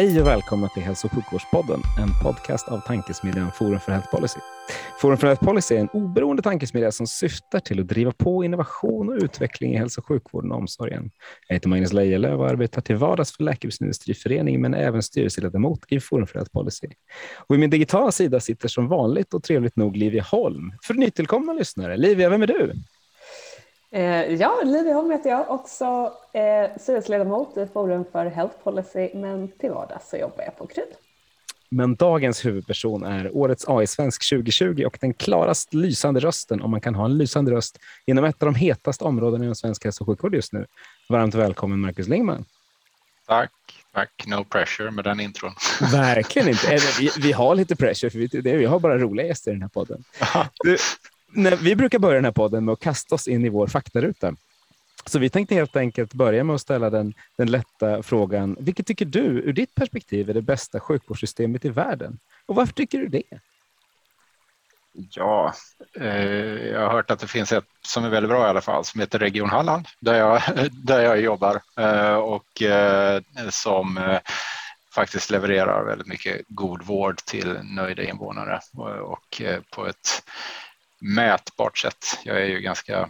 Hej och välkomna till Hälso och sjukvårdspodden, en podcast av tankesmedjan Forum för Health Policy. Forum för Health Policy är en oberoende tankesmedja som syftar till att driva på innovation och utveckling i hälso och sjukvården och omsorgen. Jag heter Magnus Lejelöw och arbetar till vardags för Läkemedelsindustriföreningen men även styrelseledamot i Forum för Health Policy. Och I min digitala sida sitter som vanligt och trevligt nog Livia Holm. För nytillkomna lyssnare, Livia, vem är du? Eh, ja, Livia Holm heter jag, också eh, styrelseledamot i Forum för Health Policy, men till vardags så jobbar jag på KRYD. Men dagens huvudperson är årets AI-svensk 2020 och den klarast lysande rösten, om man kan ha en lysande röst, inom ett av de hetaste områdena inom svensk hälso och sjukvård just nu. Varmt välkommen Marcus Lingman. Tack, tack. No pressure med den intron. Verkligen inte. Vi, vi har lite pressure, för vi, vi har bara roliga gäster i den här podden. Du, när vi brukar börja den här podden med att kasta oss in i vår faktaruta. Så vi tänkte helt enkelt börja med att ställa den, den lätta frågan. Vilket tycker du ur ditt perspektiv är det bästa sjukvårdssystemet i världen? Och varför tycker du det? Ja, eh, jag har hört att det finns ett som är väldigt bra i alla fall som heter Region Halland där jag, där jag jobbar eh, och eh, som eh, faktiskt levererar väldigt mycket god vård till nöjda invånare och, och eh, på ett mätbart sätt. Jag är ju ganska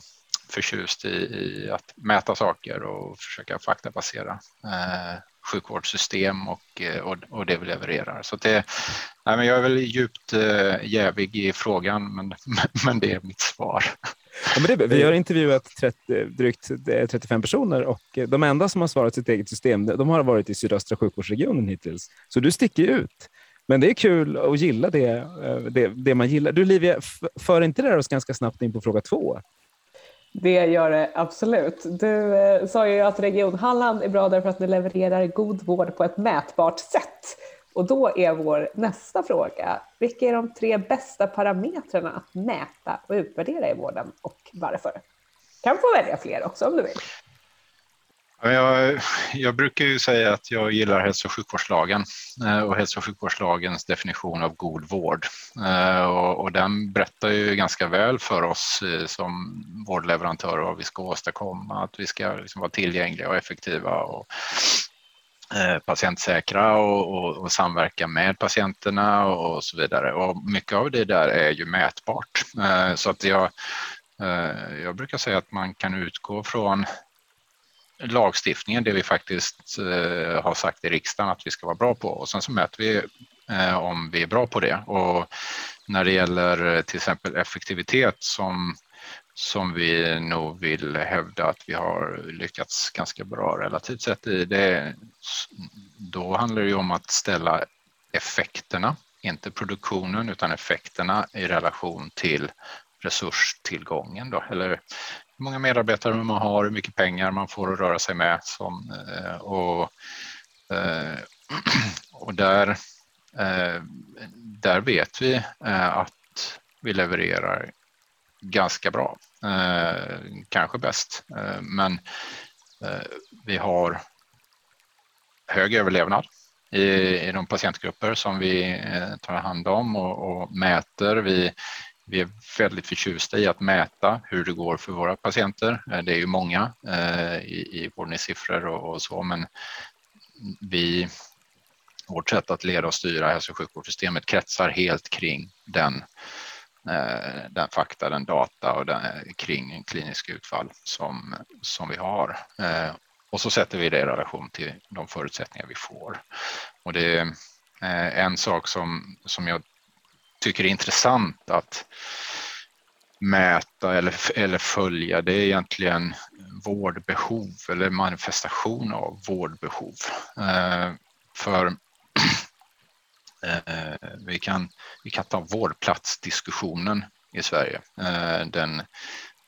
förtjust i, i att mäta saker och försöka faktabasera eh, sjukvårdssystem och, eh, och, och, det vi levererar. Så det, nej, men jag är väl djupt eh, jävig i frågan, men, men det är mitt svar. Ja, men det, vi har intervjuat 30, drygt 35 eh, personer och de enda som har svarat sitt eget system, de har varit i sydöstra sjukvårdsregionen hittills. Så du sticker ut. Men det är kul att gilla det, eh, det, det man gillar. Du Livia, för inte det oss ganska snabbt in på fråga två? Det gör det absolut. Du eh, sa ju att Region Halland är bra därför att ni levererar god vård på ett mätbart sätt. Och då är vår nästa fråga, vilka är de tre bästa parametrarna att mäta och utvärdera i vården och varför? Kan få välja fler också om du vill. Jag, jag, brukar ju säga att jag gillar hälso och sjukvårdslagen eh, och hälso och sjukvårdslagens definition av god vård. Eh, och, och den berättar ju ganska väl för oss eh, som vårdleverantörer vad vi ska åstadkomma, att vi ska liksom vara tillgängliga och effektiva och patientsäkra och, och, och, samverka med patienterna och så vidare. Och mycket av det där är ju mätbart. Så att jag, jag brukar säga att man kan utgå från lagstiftningen, det vi faktiskt eh, har sagt i riksdagen att vi ska vara bra på och sen så mäter vi eh, om vi är bra på det. Och när det gäller eh, till exempel effektivitet som, som vi nog vill hävda att vi har lyckats ganska bra relativt sett i det, då handlar det ju om att ställa effekterna, inte produktionen utan effekterna i relation till resurstillgången då, eller hur många medarbetare man har, hur mycket pengar man får att röra sig med. Som, eh, och, eh, och där, eh, där vet vi att vi levererar ganska bra, kanske bäst, men vi har hög överlevnad i, i de patientgrupper som vi tar hand om och, och mäter. Vi vi är väldigt förtjusta i att mäta hur det går för våra patienter. Eh, det är ju många eh, i, i och, och så, men vi, vårt sätt att leda och styra hälso och sjukvårdssystemet kretsar helt kring den, eh, den fakta, den data och den, kring klinisk utfall som, som vi har. Och så sätter vi det i relation till de förutsättningar vi får. Och det är en sak som, som jag tycker är intressant att mäta eller, eller följa det är egentligen vårdbehov eller manifestation av vårdbehov. Eh, för eh, vi, kan, vi kan ta vårdplatsdiskussionen i Sverige. Eh, den,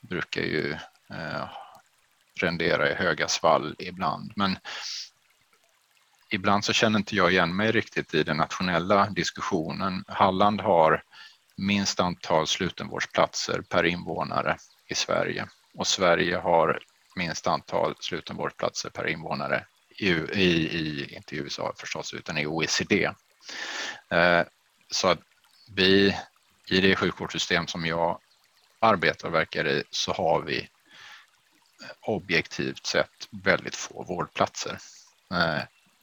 brukar ju eh, rendera i höga svall ibland. Men ibland så känner inte jag igen mig riktigt i den nationella diskussionen. Halland har minst antal slutenvårdsplatser per invånare i Sverige och Sverige har minst antal slutenvårdsplatser per invånare i, i, i inte i USA förstås, utan i OECD. Eh, så att vi i det sjukvårdssystem som jag arbetar och verkar i så har vi eh, objektivt sett väldigt få vårdplatser. Eh,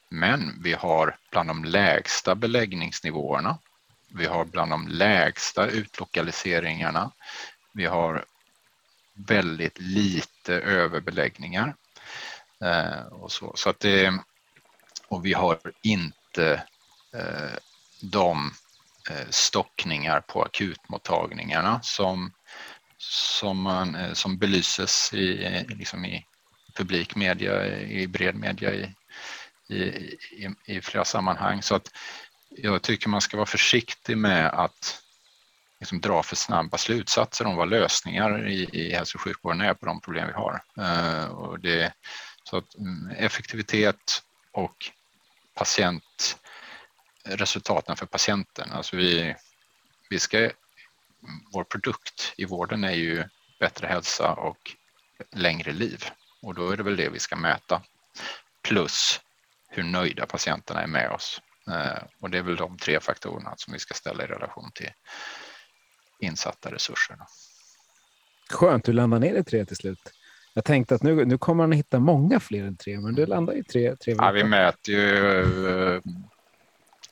men vi har bland de lägsta beläggningsnivåerna. Vi har bland de lägsta utlokaliseringarna. Vi har väldigt lite överbeläggningar. Eh, och så, så att det, och vi har inte eh, de eh, stockningar på akutmottagningarna som som, man, eh, som belyses i, eh, liksom i publik media, i bred media i, i, i, i flera sammanhang. Så att jag tycker man ska vara försiktig med att liksom dra för snabba slutsatser om vad lösningar i, i hälso och sjukvården är på de problem vi har. Uh, och det, så att, um, effektivitet och patientresultaten för patienten. Alltså vi, vi ska vår produkt i vården är ju bättre hälsa och längre liv och då är det väl det vi ska mäta. Plus hur nöjda patienterna är med oss. Eh, och det är väl de tre faktorerna som vi ska ställa i relation till insatta resurser. Skönt, du landar ner i tre till slut. Jag tänkte att nu, nu kommer han hitta många fler än tre, men du landar i tre. tre ja, vi mäter ju uh,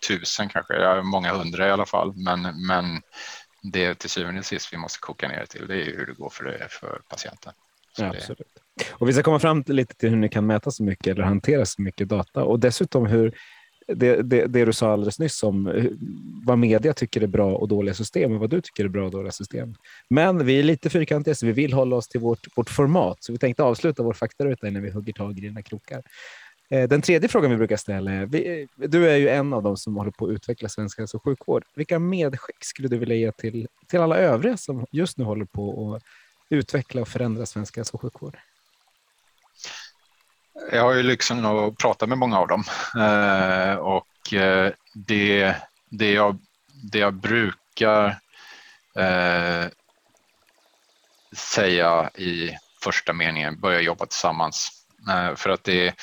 tusen kanske, många hundra i alla fall, men, men det till syvende och sist vi måste koka ner till det är hur det går för, för patienten. Ja, absolut. Och vi ska komma fram till lite till hur ni kan mäta så mycket eller hantera så mycket data och dessutom hur det, det, det du sa alldeles nyss om eh, vad media tycker är bra och dåliga system och vad du tycker är bra och dåliga system. Men vi är lite fyrkantiga så vi vill hålla oss till vårt, vårt format så vi tänkte avsluta vår faktaruta innan vi hugger tag i dina krokar. Eh, den tredje frågan vi brukar ställa är, du är ju en av dem som håller på att utveckla svensk hälso och sjukvård. Vilka medskick skulle du vilja ge till, till alla övriga som just nu håller på att utveckla och förändra svensk hälso och sjukvård? Jag har ju lyxen att prata med många av dem eh, och eh, det, det, jag, det jag brukar eh, säga i första meningen, börja jobba tillsammans. Eh, för att det,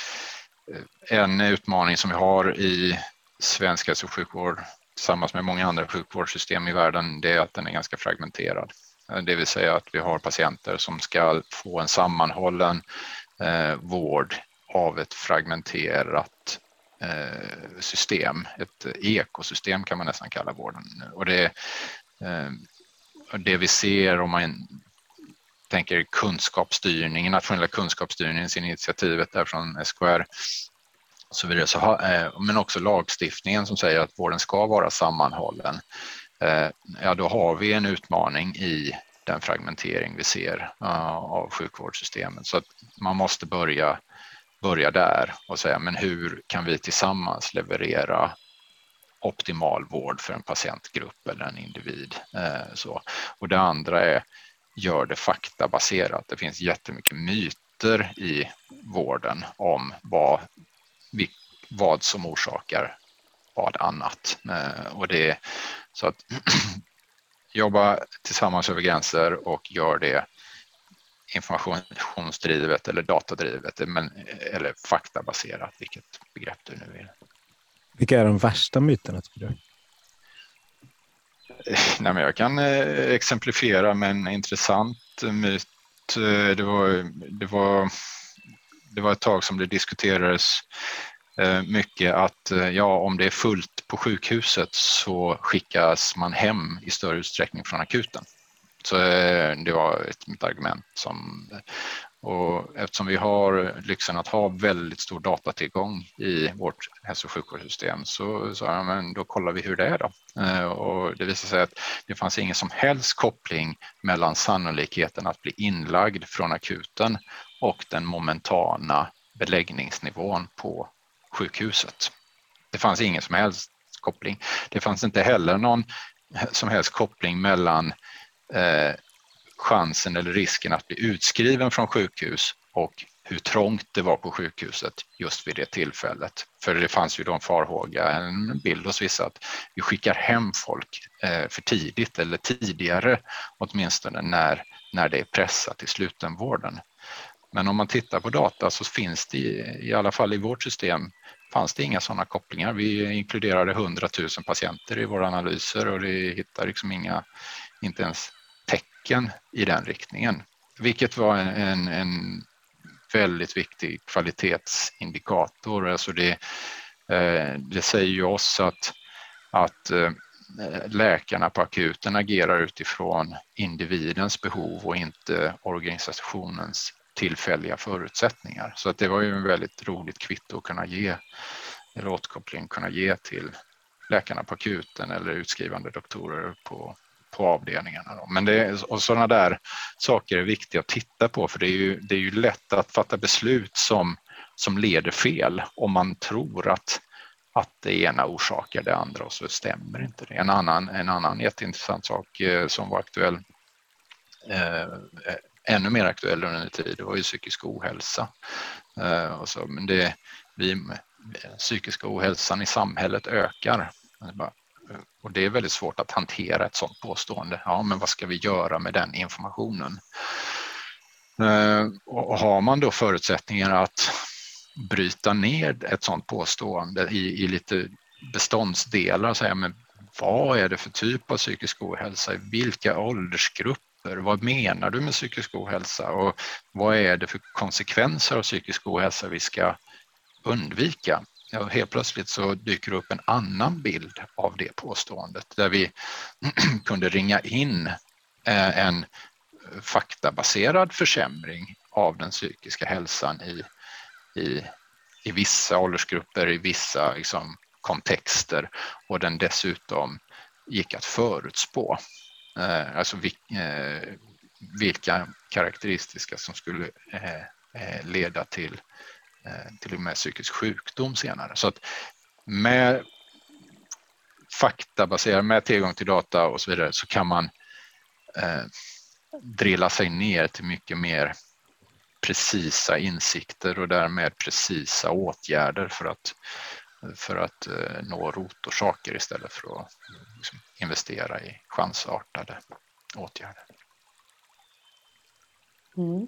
är en utmaning som vi har i svensk hälso och sjukvård tillsammans med många andra sjukvårdssystem i världen, det är att den är ganska fragmenterad. Det vill säga att vi har patienter som ska få en sammanhållen eh, vård av ett fragmenterat eh, system. Ett ekosystem kan man nästan kalla vården. Och det, eh, det vi ser om man tänker kunskapsstyrning, nationella kunskapsstyrningsinitiativet där från SKR så vidare, så ha, eh, men också lagstiftningen som säger att vården ska vara sammanhållen. Eh, ja, då har vi en utmaning i den fragmentering vi ser uh, av sjukvårdssystemet. Så att man måste börja, börja där och säga, men hur kan vi tillsammans leverera optimal vård för en patientgrupp eller en individ? Uh, så. Och det andra är gör det faktabaserat. Det finns jättemycket myter i vården om vad, vad som orsakar vad annat. Eh, och det, så att jobba tillsammans över gränser och gör det informationsdrivet eller datadrivet men, eller faktabaserat, vilket begrepp du nu vill. Vilka är de värsta myterna tycker du? Nej, men jag kan eh, exemplifiera med en intressant myt. Eh, det var, det var, det var ett tag som det diskuterades eh, Eh, mycket att eh, ja, om det är fullt på sjukhuset så skickas man hem i större utsträckning från akuten. Så eh, det var ett, mitt argument som och eftersom vi har lyxen att ha väldigt stor datatillgång i vårt hälso och sjukvårdssystem så sa jag, men då kollar vi hur det är då. Och det visade sig att det fanns ingen som helst koppling mellan sannolikheten att bli inlagd från akuten och den momentana beläggningsnivån på sjukhuset. Det fanns ingen som helst koppling. Det fanns inte heller någon som helst koppling mellan eh, chansen eller risken att bli utskriven från sjukhus och hur trångt det var på sjukhuset just vid det tillfället. För det fanns ju då en farhåga, en bild hos vissa att vi skickar hem folk eh, för tidigt eller tidigare åtminstone när, när det är pressat i slutenvården. Men om man tittar på data så finns det i alla fall i vårt system fanns det inga sådana kopplingar. Vi inkluderade 100 000 patienter i våra analyser och det hittar liksom inga, inte ens tecken i den riktningen. Vilket var en, en, en väldigt viktig kvalitetsindikator. Alltså det, eh, det säger ju oss att, att eh, läkarna på akuten agerar utifrån individens behov och inte organisationens tillfälliga förutsättningar. Så att det var ju en väldigt roligt kvitto att kunna ge, eller återkoppling kunna ge till läkarna på akuten eller utskrivande doktorer på, på avdelningarna. Då. Men det, och sådana där saker är viktiga att titta på för det är ju, det är ju lätt att fatta beslut som, som leder fel om man tror att, att det ena orsakar det andra och så stämmer inte det. En annan, en annan jätteintressant sak eh, som var aktuell eh, ännu mer aktuell under en tid, det var ju psykisk ohälsa. Eh, och så, men det, vi, psykiska ohälsan i samhället ökar. Och det är väldigt svårt att hantera ett sådant påstående. Ja, men vad ska vi göra med den informationen? Eh, och har man då förutsättningar att bryta ner ett sådant påstående i, i lite beståndsdelar, säga, men vad är det för typ av psykisk ohälsa? I vilka åldersgrupper? Vad menar du med psykisk ohälsa? Och vad är det för konsekvenser av psykisk ohälsa vi ska undvika? Ja, helt plötsligt så dyker det upp en annan bild av det påståendet där vi kunde ringa in eh, en faktabaserad försämring av den psykiska hälsan i, i, i vissa åldersgrupper, i vissa liksom, kontexter och den dessutom gick att förutspå. Eh, alltså eh, vilka karaktäristiska som skulle eh, eh, leda till Eh, till och med psykisk sjukdom senare. Så att med faktabaserad, med tillgång till data och så vidare så kan man eh, drilla sig ner till mycket mer precisa insikter och därmed precisa åtgärder för att, för att eh, nå rotorsaker istället för att liksom, investera i chansartade åtgärder. Mm.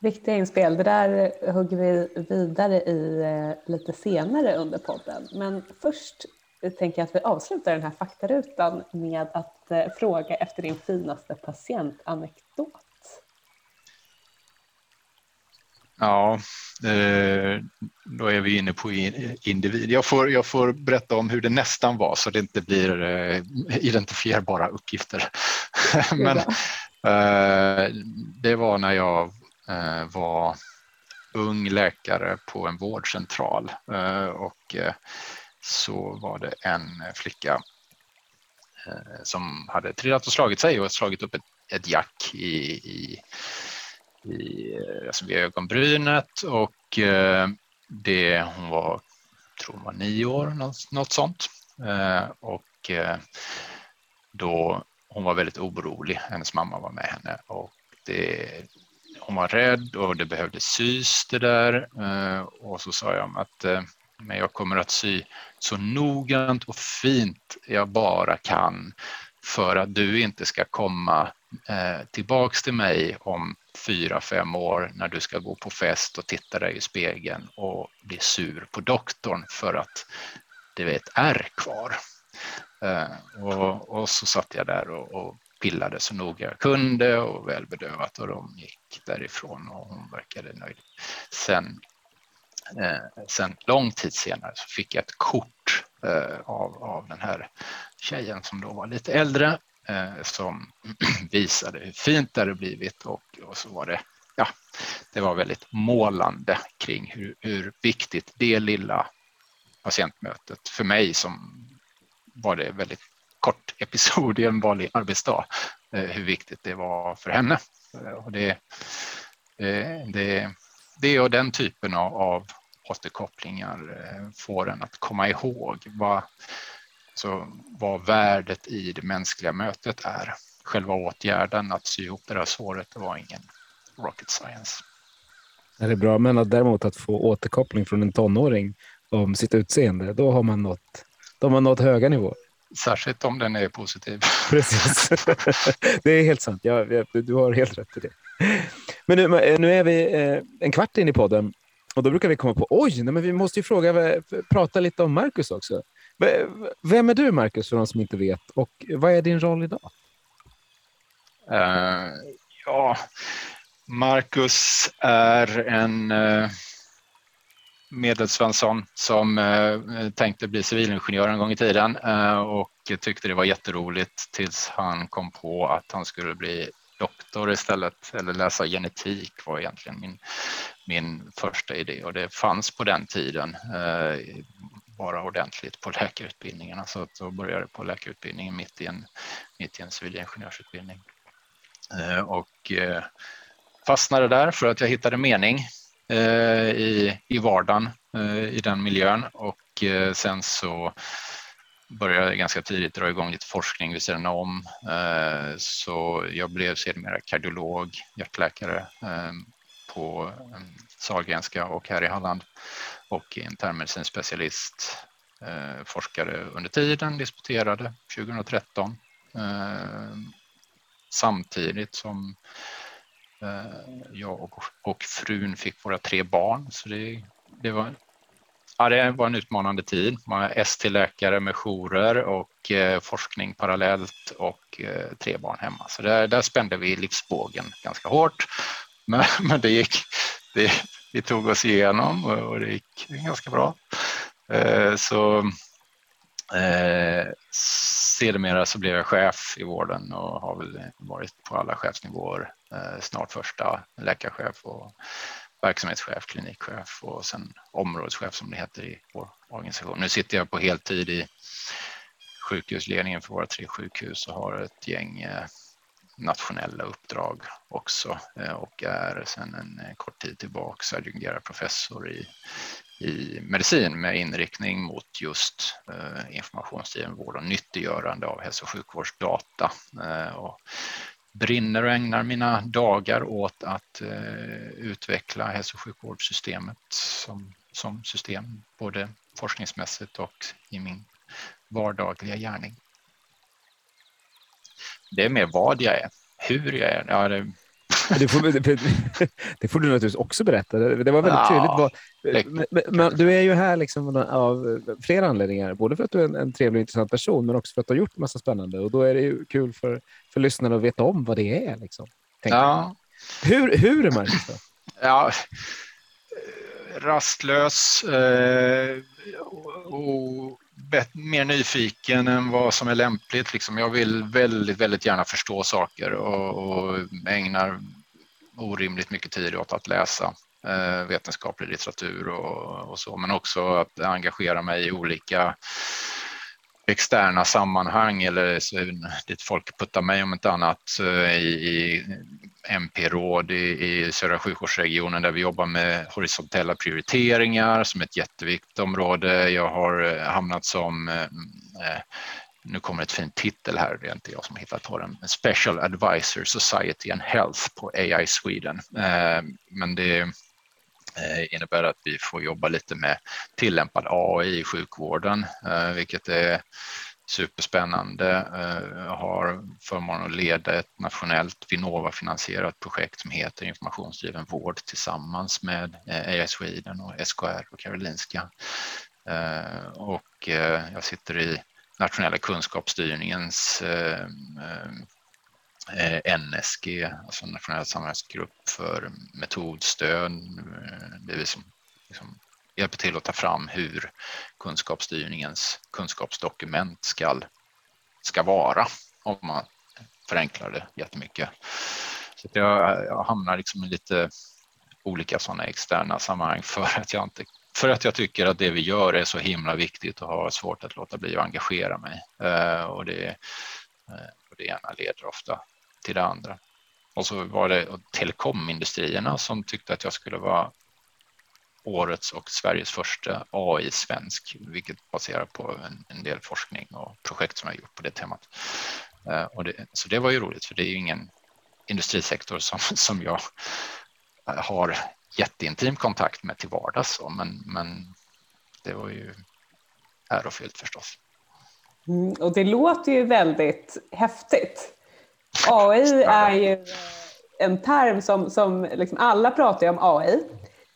Viktiga inspel. Det där hugger vi vidare i eh, lite senare under podden. Men först tänker jag att vi avslutar den här faktarutan med att eh, fråga efter din finaste patientanekdot. Ja, eh, då är vi inne på individ. Jag får, jag får berätta om hur det nästan var så det inte blir identifierbara uppgifter. Men det var när jag Eh, var ung läkare på en vårdcentral eh, och eh, så var det en flicka som hade trillat och slagit sig och slagit upp ett, ett jack i, i, i alltså vid ögonbrynet och eh, det, hon var, tror hon var nio år, något, något sånt. Eh, och eh, då, hon var väldigt orolig, hennes mamma var med henne och det, hon var rädd och det behövde sys det där. Och så sa jag att men jag kommer att sy så noggrant och fint jag bara kan för att du inte ska komma tillbaks till mig om fyra, fem år när du ska gå på fest och titta dig i spegeln och bli sur på doktorn för att det är ett ärr kvar. Eh, och, och, så satt jag där och, och pillade så noga jag kunde och välbedövat och de gick därifrån och hon verkade nöjd. Sen, eh, sen lång tid senare så fick jag ett kort eh, av, av den här tjejen som då var lite äldre eh, som visade hur fint det hade blivit och, och så var det ja, det var väldigt målande kring hur, hur viktigt det lilla patientmötet för mig som var det väldigt kort episod i en vanlig arbetsdag, eh, hur viktigt det var för henne. Eh, och det, eh, det, det och den typen av, av återkopplingar eh, får en att komma ihåg vad, så vad värdet i det mänskliga mötet är. själva åtgärden att sy ihop det där såret, det var ingen rocket science. Det är bra, men att däremot att få återkoppling från en tonåring om sitt utseende, då har man nått, då har man nått höga nivåer. Särskilt om den är positiv. Precis. det är helt sant. Ja, du har helt rätt i det. Men nu, nu är vi eh, en kvart in i podden och då brukar vi komma på oj, nej, men vi måste ju fråga, prata lite om Marcus också. Vem är du, Marcus, för de som inte vet och vad är din roll idag? Uh, ja, Marcus är en eh, uh, medelsvensson som uh, tänkte bli civilingenjör en gång i tiden uh, och tyckte det var jätteroligt tills han kom på att han skulle bli doktor istället eller läsa genetik var egentligen min, min första idé och det fanns på den tiden bara ordentligt på läkarutbildningarna så att då började jag på läkarutbildningen mitt i en, mitt i en civilingenjörsutbildning. Eh, och eh, fastnade där för att jag hittade mening eh, i, i vardagen eh, i den miljön och eh, sen så började jag ganska tidigt dra igång lite forskning vid sidan om. Eh, så jag blev sedermera kardiolog, hjärtläkare på Sahlgrenska och här i Halland och internmedicinsk specialist. Eh, Forskade under tiden, disputerade 2013 eh, samtidigt som Eh, jag och, och frun fick våra tre barn. Så det, det, var, ja, det var en utmanande tid. Man är ST-läkare med jourer och eh, forskning parallellt och eh, tre barn hemma. Så där, där spände vi livsbågen ganska hårt. Men, men det gick. Det, vi tog oss igenom och, och det gick ganska bra. Eh, så Eh, sedermera så blev jag chef i vården och har väl varit på alla chefsnivåer. Eh, snart första läkarchef och verksamhetschef, klinikchef och sen områdeschef som det heter i vår organisation. Nu sitter jag på heltid i sjukhusledningen för våra tre sjukhus och har ett gäng eh, nationella uppdrag också eh, och är sedan en eh, kort tid tillbaka adjungerad professor i i medicin med inriktning mot just eh, informationsdriven vård och nyttiggörande av hälso och sjukvårdsdata. Och brinner och ägnar mina dagar åt att utveckla hälso och sjukvårdssystemet som, som system, både forskningsmässigt och i min vardagliga gärning. Det är mer vad jag är, hur jag är. Ja, det, det får, det får, du naturligtvis också berätta. Det var väldigt ja, tydligt. Men, men, du är ju här liksom av flera anledningar. Både för att du är en, en trevlig och intressant person, men också för att du har gjort massa spännande. Och då är det ju kul för, för lyssnarna att veta om vad det är. Liksom, ja. Hur, hur är Marcus? Då? Ja, rastlös eh, och mer nyfiken än vad som är lämpligt. Liksom jag vill väldigt, väldigt gärna förstå saker och, och ägnar orimligt mycket tid åt att läsa eh, vetenskaplig litteratur och, och, så, men också att engagera mig i olika externa sammanhang eller dit folk puttar mig om inte annat eh, i, i MP-råd i, i södra sjukvårdsregionen där vi jobbar med horisontella prioriteringar som ett jätteviktigt område. Jag har eh, hamnat som eh, eh, nu kommer ett fint titel här, det är inte jag som har hittat på den, Special Advisor Society and Health på AI Sweden. Men det Eh, innebär att vi får jobba lite med tillämpad AI i sjukvården, eh, vilket är superspännande. Jag har förmånen att leda ett nationellt Vinnova-finansierat projekt som heter Informationsdriven vård tillsammans med AI Sweden och SKR och Karolinska. Och jag sitter i nationella kunskapsstyrningens Eh, NSG, alltså nationell samarbetsgrupp för metodstöd. Eh, det är vi som liksom hjälper till att ta fram hur kunskapsstyrningens kunskapsdokument ska, ska vara om man förenklar det jättemycket. Så jag, jag hamnar liksom i lite olika sådana externa sammanhang för att jag inte för att jag tycker att det vi gör är så himla viktigt och har svårt att låta bli att engagera mig. Eh, och, det, och det ena leder ofta till det andra. Och så var det telekomindustrierna som tyckte att jag skulle vara årets och Sveriges första AI-svensk, vilket baserar på en, en, del forskning och projekt som jag gjort på det temat. Eh, och det, så det var ju roligt för det är ju ingen industrisektor som, som jag eh, har jätteintim kontakt med till vardags. Men, men det var ju ärofyllt förstås. Mm, och det låter ju väldigt häftigt. AI är ju en term som, som liksom alla pratar om AI.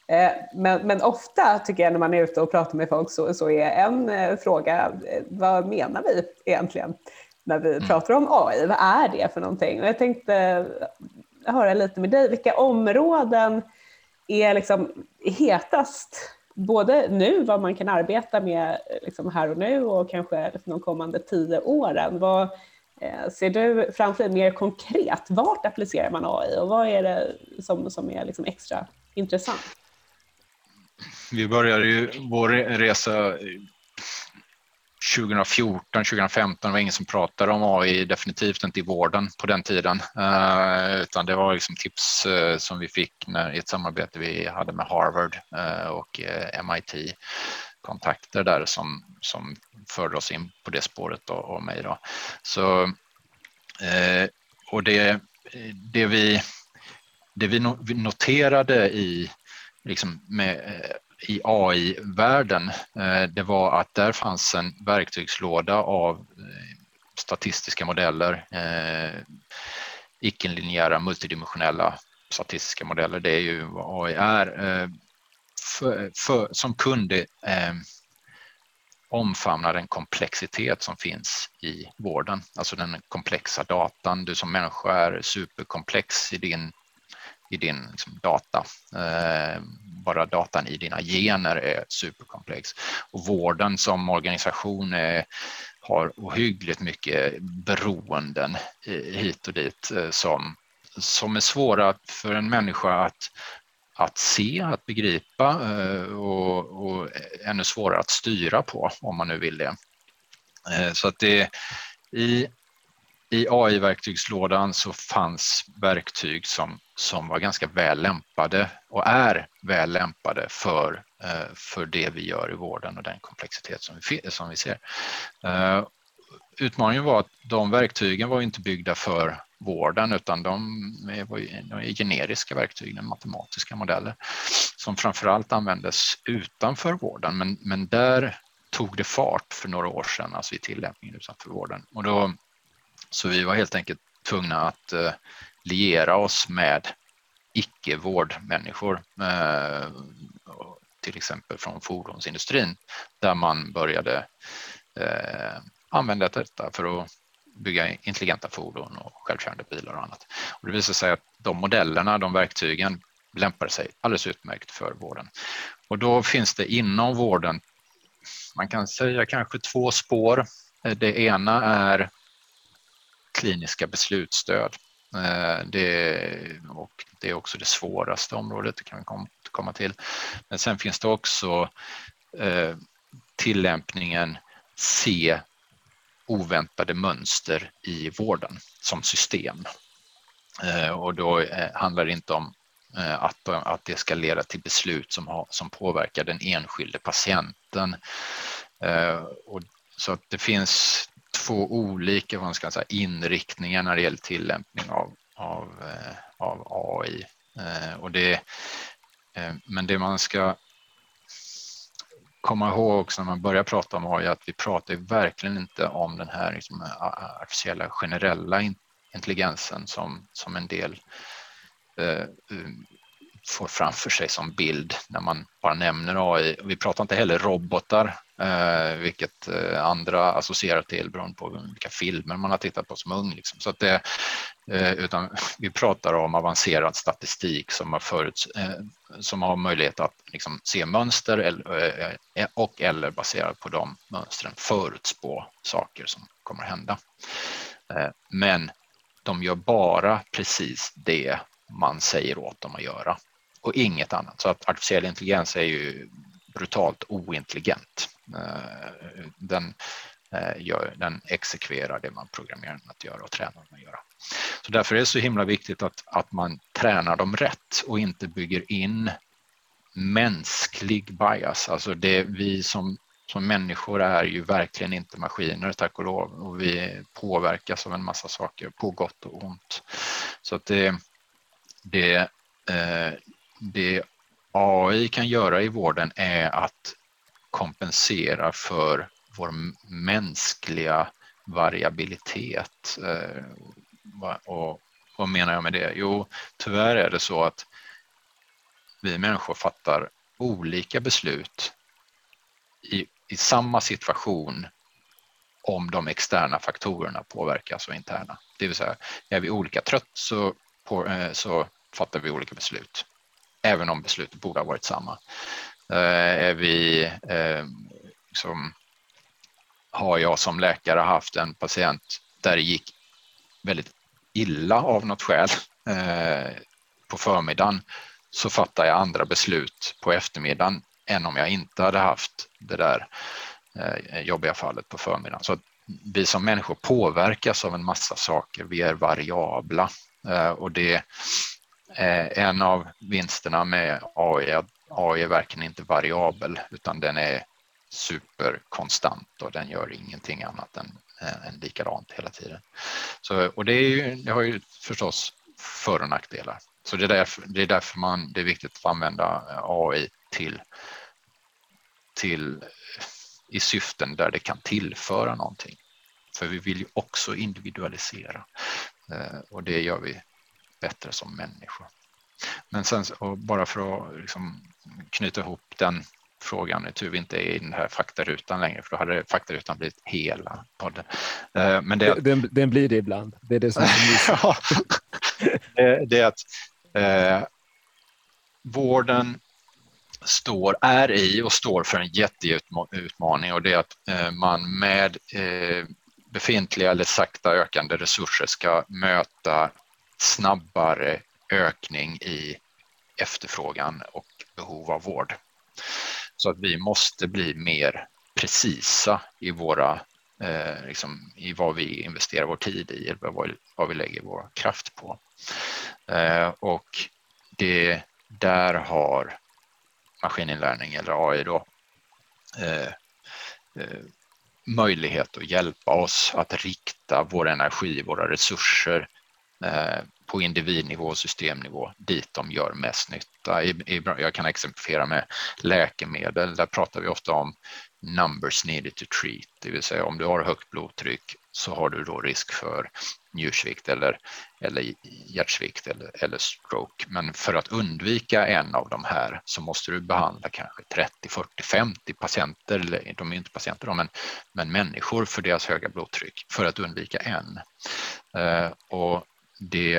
Eh, men, men, ofta tycker jag när man är ute och pratar med folk så, så är en eh, fråga, eh, vad menar vi egentligen när vi mm. pratar om AI? Vad är det för någonting? Och jag tänkte höra lite med dig, vilka områden är liksom hetast både nu, vad man kan arbeta med liksom här och nu och kanske de kommande tio åren. Vad eh, Eh, ser du framför dig mer konkret? Vart applicerar man AI och vad är det som, som är liksom extra intressant? Vi började ju vår resa 2014, 2015 var ingen som pratade om AI, definitivt inte i vården på den tiden, eh, utan det var liksom tips eh, som vi fick när, i ett samarbete vi hade med Harvard och MIT kontakter där som, som förde oss in på det spåret då, och mig. Då. Så, eh, och det, det, vi, det vi noterade i, liksom med, eh, i AI-världen, eh, det var att där fanns en verktygslåda av eh, statistiska modeller, eh, icke-linjära multidimensionella statistiska modeller. Det är ju vad AI är, för, för, som kunde eh, omfamna den komplexitet som finns i vården, alltså den komplexa datan. Du som människa är superkomplex i din i din liksom, data. Eh, bara datan i dina gener är superkomplex. Och vården som organisation är, har ohyggligt mycket beroenden eh, hit och dit eh, som, som är svåra för en människa att, att se, att begripa eh, och, och ännu svårare att styra på om man nu vill det. Eh, så att det i i AI-verktygslådan så fanns verktyg som, som var ganska väl lämpade och är väl lämpade för, eh, för det vi gör i vården och den komplexitet som vi, som vi ser. Utmaningen var att de verktygen var inte byggda för vården utan de är, de är generiska verktyg, matematiska modeller som framförallt användes utanför vården men, men där tog det fart för några år sedan, alltså i tillämpningen utanför vården. Och då så vi var helt enkelt tvungna att eh, liera oss med icke-vårdmänniskor, eh, till exempel från fordonsindustrin, där man började eh, använda detta för att bygga intelligenta fordon och självkörande bilar och annat. Och det visar sig att de modellerna, de verktygen lämpar sig alldeles utmärkt för vården. Och då finns det inom vården, man kan säga kanske två spår. Eh, det ena är kliniska beslutsstöd. Eh, det, och det är också det svåraste området, det kan vi komma till. Men sen finns det också eh, tillämpningen se oväntade mönster i vården som system. Eh, och då eh, handlar det inte om eh, att, att det ska leda till beslut som, har, som påverkar den enskilde patienten. Och så att det finns två olika vad ska säga, inriktningar när det gäller tillämpning av, av, av AI. Och det, men det man ska komma ihåg också när man börjar prata om AI att vi pratar verkligen inte om den här liksom, artificiella generella intelligensen som, som en del eh, eh får framför sig som bild när man bara nämner AI. Vi pratar inte heller robotar, eh, vilket eh, andra associerar till beroende på vilka filmer man har tittat på som ung. Liksom. Så att det, eh, utan vi pratar om avancerad statistik som har, föruts, eh, som har möjlighet att liksom, se mönster eller, eh, eh, och eller baserat på de mönstren förutspå saker som kommer att hända. Eh, men de gör bara precis det man säger åt dem att göra och inget annat. Så att artificiell intelligens är ju brutalt ointelligent. Eh, den, eh, gör, den exekverar det man programmerar den att göra och tränar den att göra. Så därför är det så himla viktigt att, att man tränar dem rätt och inte bygger in mänsklig bias, alltså det vi som som människor är ju verkligen inte maskiner, tack och lov. Och vi påverkas av en massa saker, på gott och ont. Så att det, det, eh, det AI kan göra i vården är att kompensera för vår mänskliga variabilitet. Eh, och vad menar jag med det? Jo, tyvärr är det så att vi människor fattar olika beslut i, i samma situation om de externa faktorerna påverkas och interna. Det vill säga, är vi olika trött så, på, eh, så fattar vi olika beslut, även om beslutet borde ha varit samma. Eh, är vi, eh, liksom, har jag som läkare haft en patient där det gick väldigt illa av något skäl eh, på förmiddagen så fattar jag andra beslut på eftermiddagen än om jag inte hade haft det där eh, jobbiga fallet på förmiddagen. Så vi som människor påverkas av en massa saker, vi är variabla eh, och det Eh, en av vinsterna med AI. är att AI är verkligen inte variabel utan den är superkonstant och den gör ingenting annat än, eh, än likadant hela tiden. Så, och det, är ju, det har ju förstås för och nackdelar. Så det är, därför, det är därför man, det är viktigt att använda eh, AI till, till i syften där det kan tillföra någonting. För vi vill ju också individualisera och det gör vi bättre som människor. Men sen bara för att liksom knyta ihop den frågan, är tur vi inte är i den här faktarutan längre, för då hade faktarutan blivit hela podden. Eh, men det, den, den blir det ibland. Det är det som är det, det är att eh, vården står, är i och står för en jätteutmaning och det är att eh, man med eh, befintliga eller sakta ökande resurser ska möta snabbare ökning i efterfrågan och behov av vård. Så att vi måste bli mer precisa i våra eh, liksom, i vad vi investerar vår tid i eller vad, vad vi lägger vår kraft på. Eh, och det där har maskininlärning eller AI då eh, eh, möjlighet att hjälpa oss att rikta vår energi, våra resurser Eh, på individnivå och systemnivå dit de gör mest nytta. Jag kan exemplifiera med läkemedel. Där pratar vi ofta om numbers needed to treat, det vill säga om du har högt blodtryck så har du då risk för njursvikt eller, eller hjärtsvikt eller, eller stroke. Men för att undvika en av de här så måste du behandla kanske 30, 40, 50 patienter, eller de är inte patienter då, men, men människor för deras höga blodtryck för att undvika en. Eh, och det,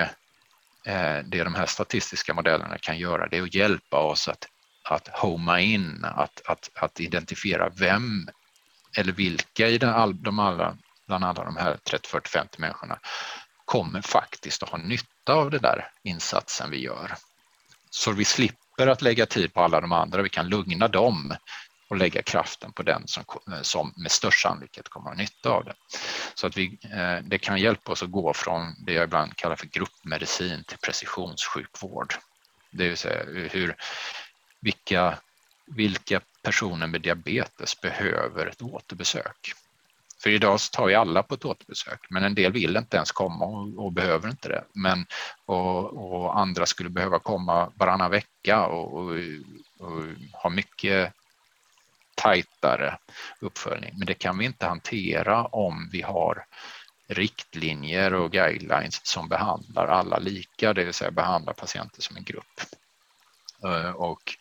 eh, det de här statistiska modellerna kan göra det är att hjälpa oss att, att homa in, att, att, att identifiera vem eller vilka i den, de alla bland alla de här 30, 40, 50 människorna kommer faktiskt att ha nytta av den där insatsen vi gör. Så vi slipper att lägga tid på alla de andra, vi kan lugna dem och lägga kraften på den som, eh, som med störst sannolikhet kommer att ha nytta av det. Så att vi, eh, det kan hjälpa oss att gå från det jag ibland kallar för gruppmedicin till precisionssjukvård. Det vill säga hur, vilka, vilka personer med diabetes behöver ett återbesök? För idag så tar vi alla på ett återbesök, men en del vill inte ens komma och, och behöver inte det. Men, och, och, andra skulle behöva komma varannan vecka och, och, och ha mycket tajtare uppföljning. Men det kan vi inte hantera om vi har riktlinjer och guidelines som behandlar alla lika, det vill säga behandlar patienter som en grupp. Eh, och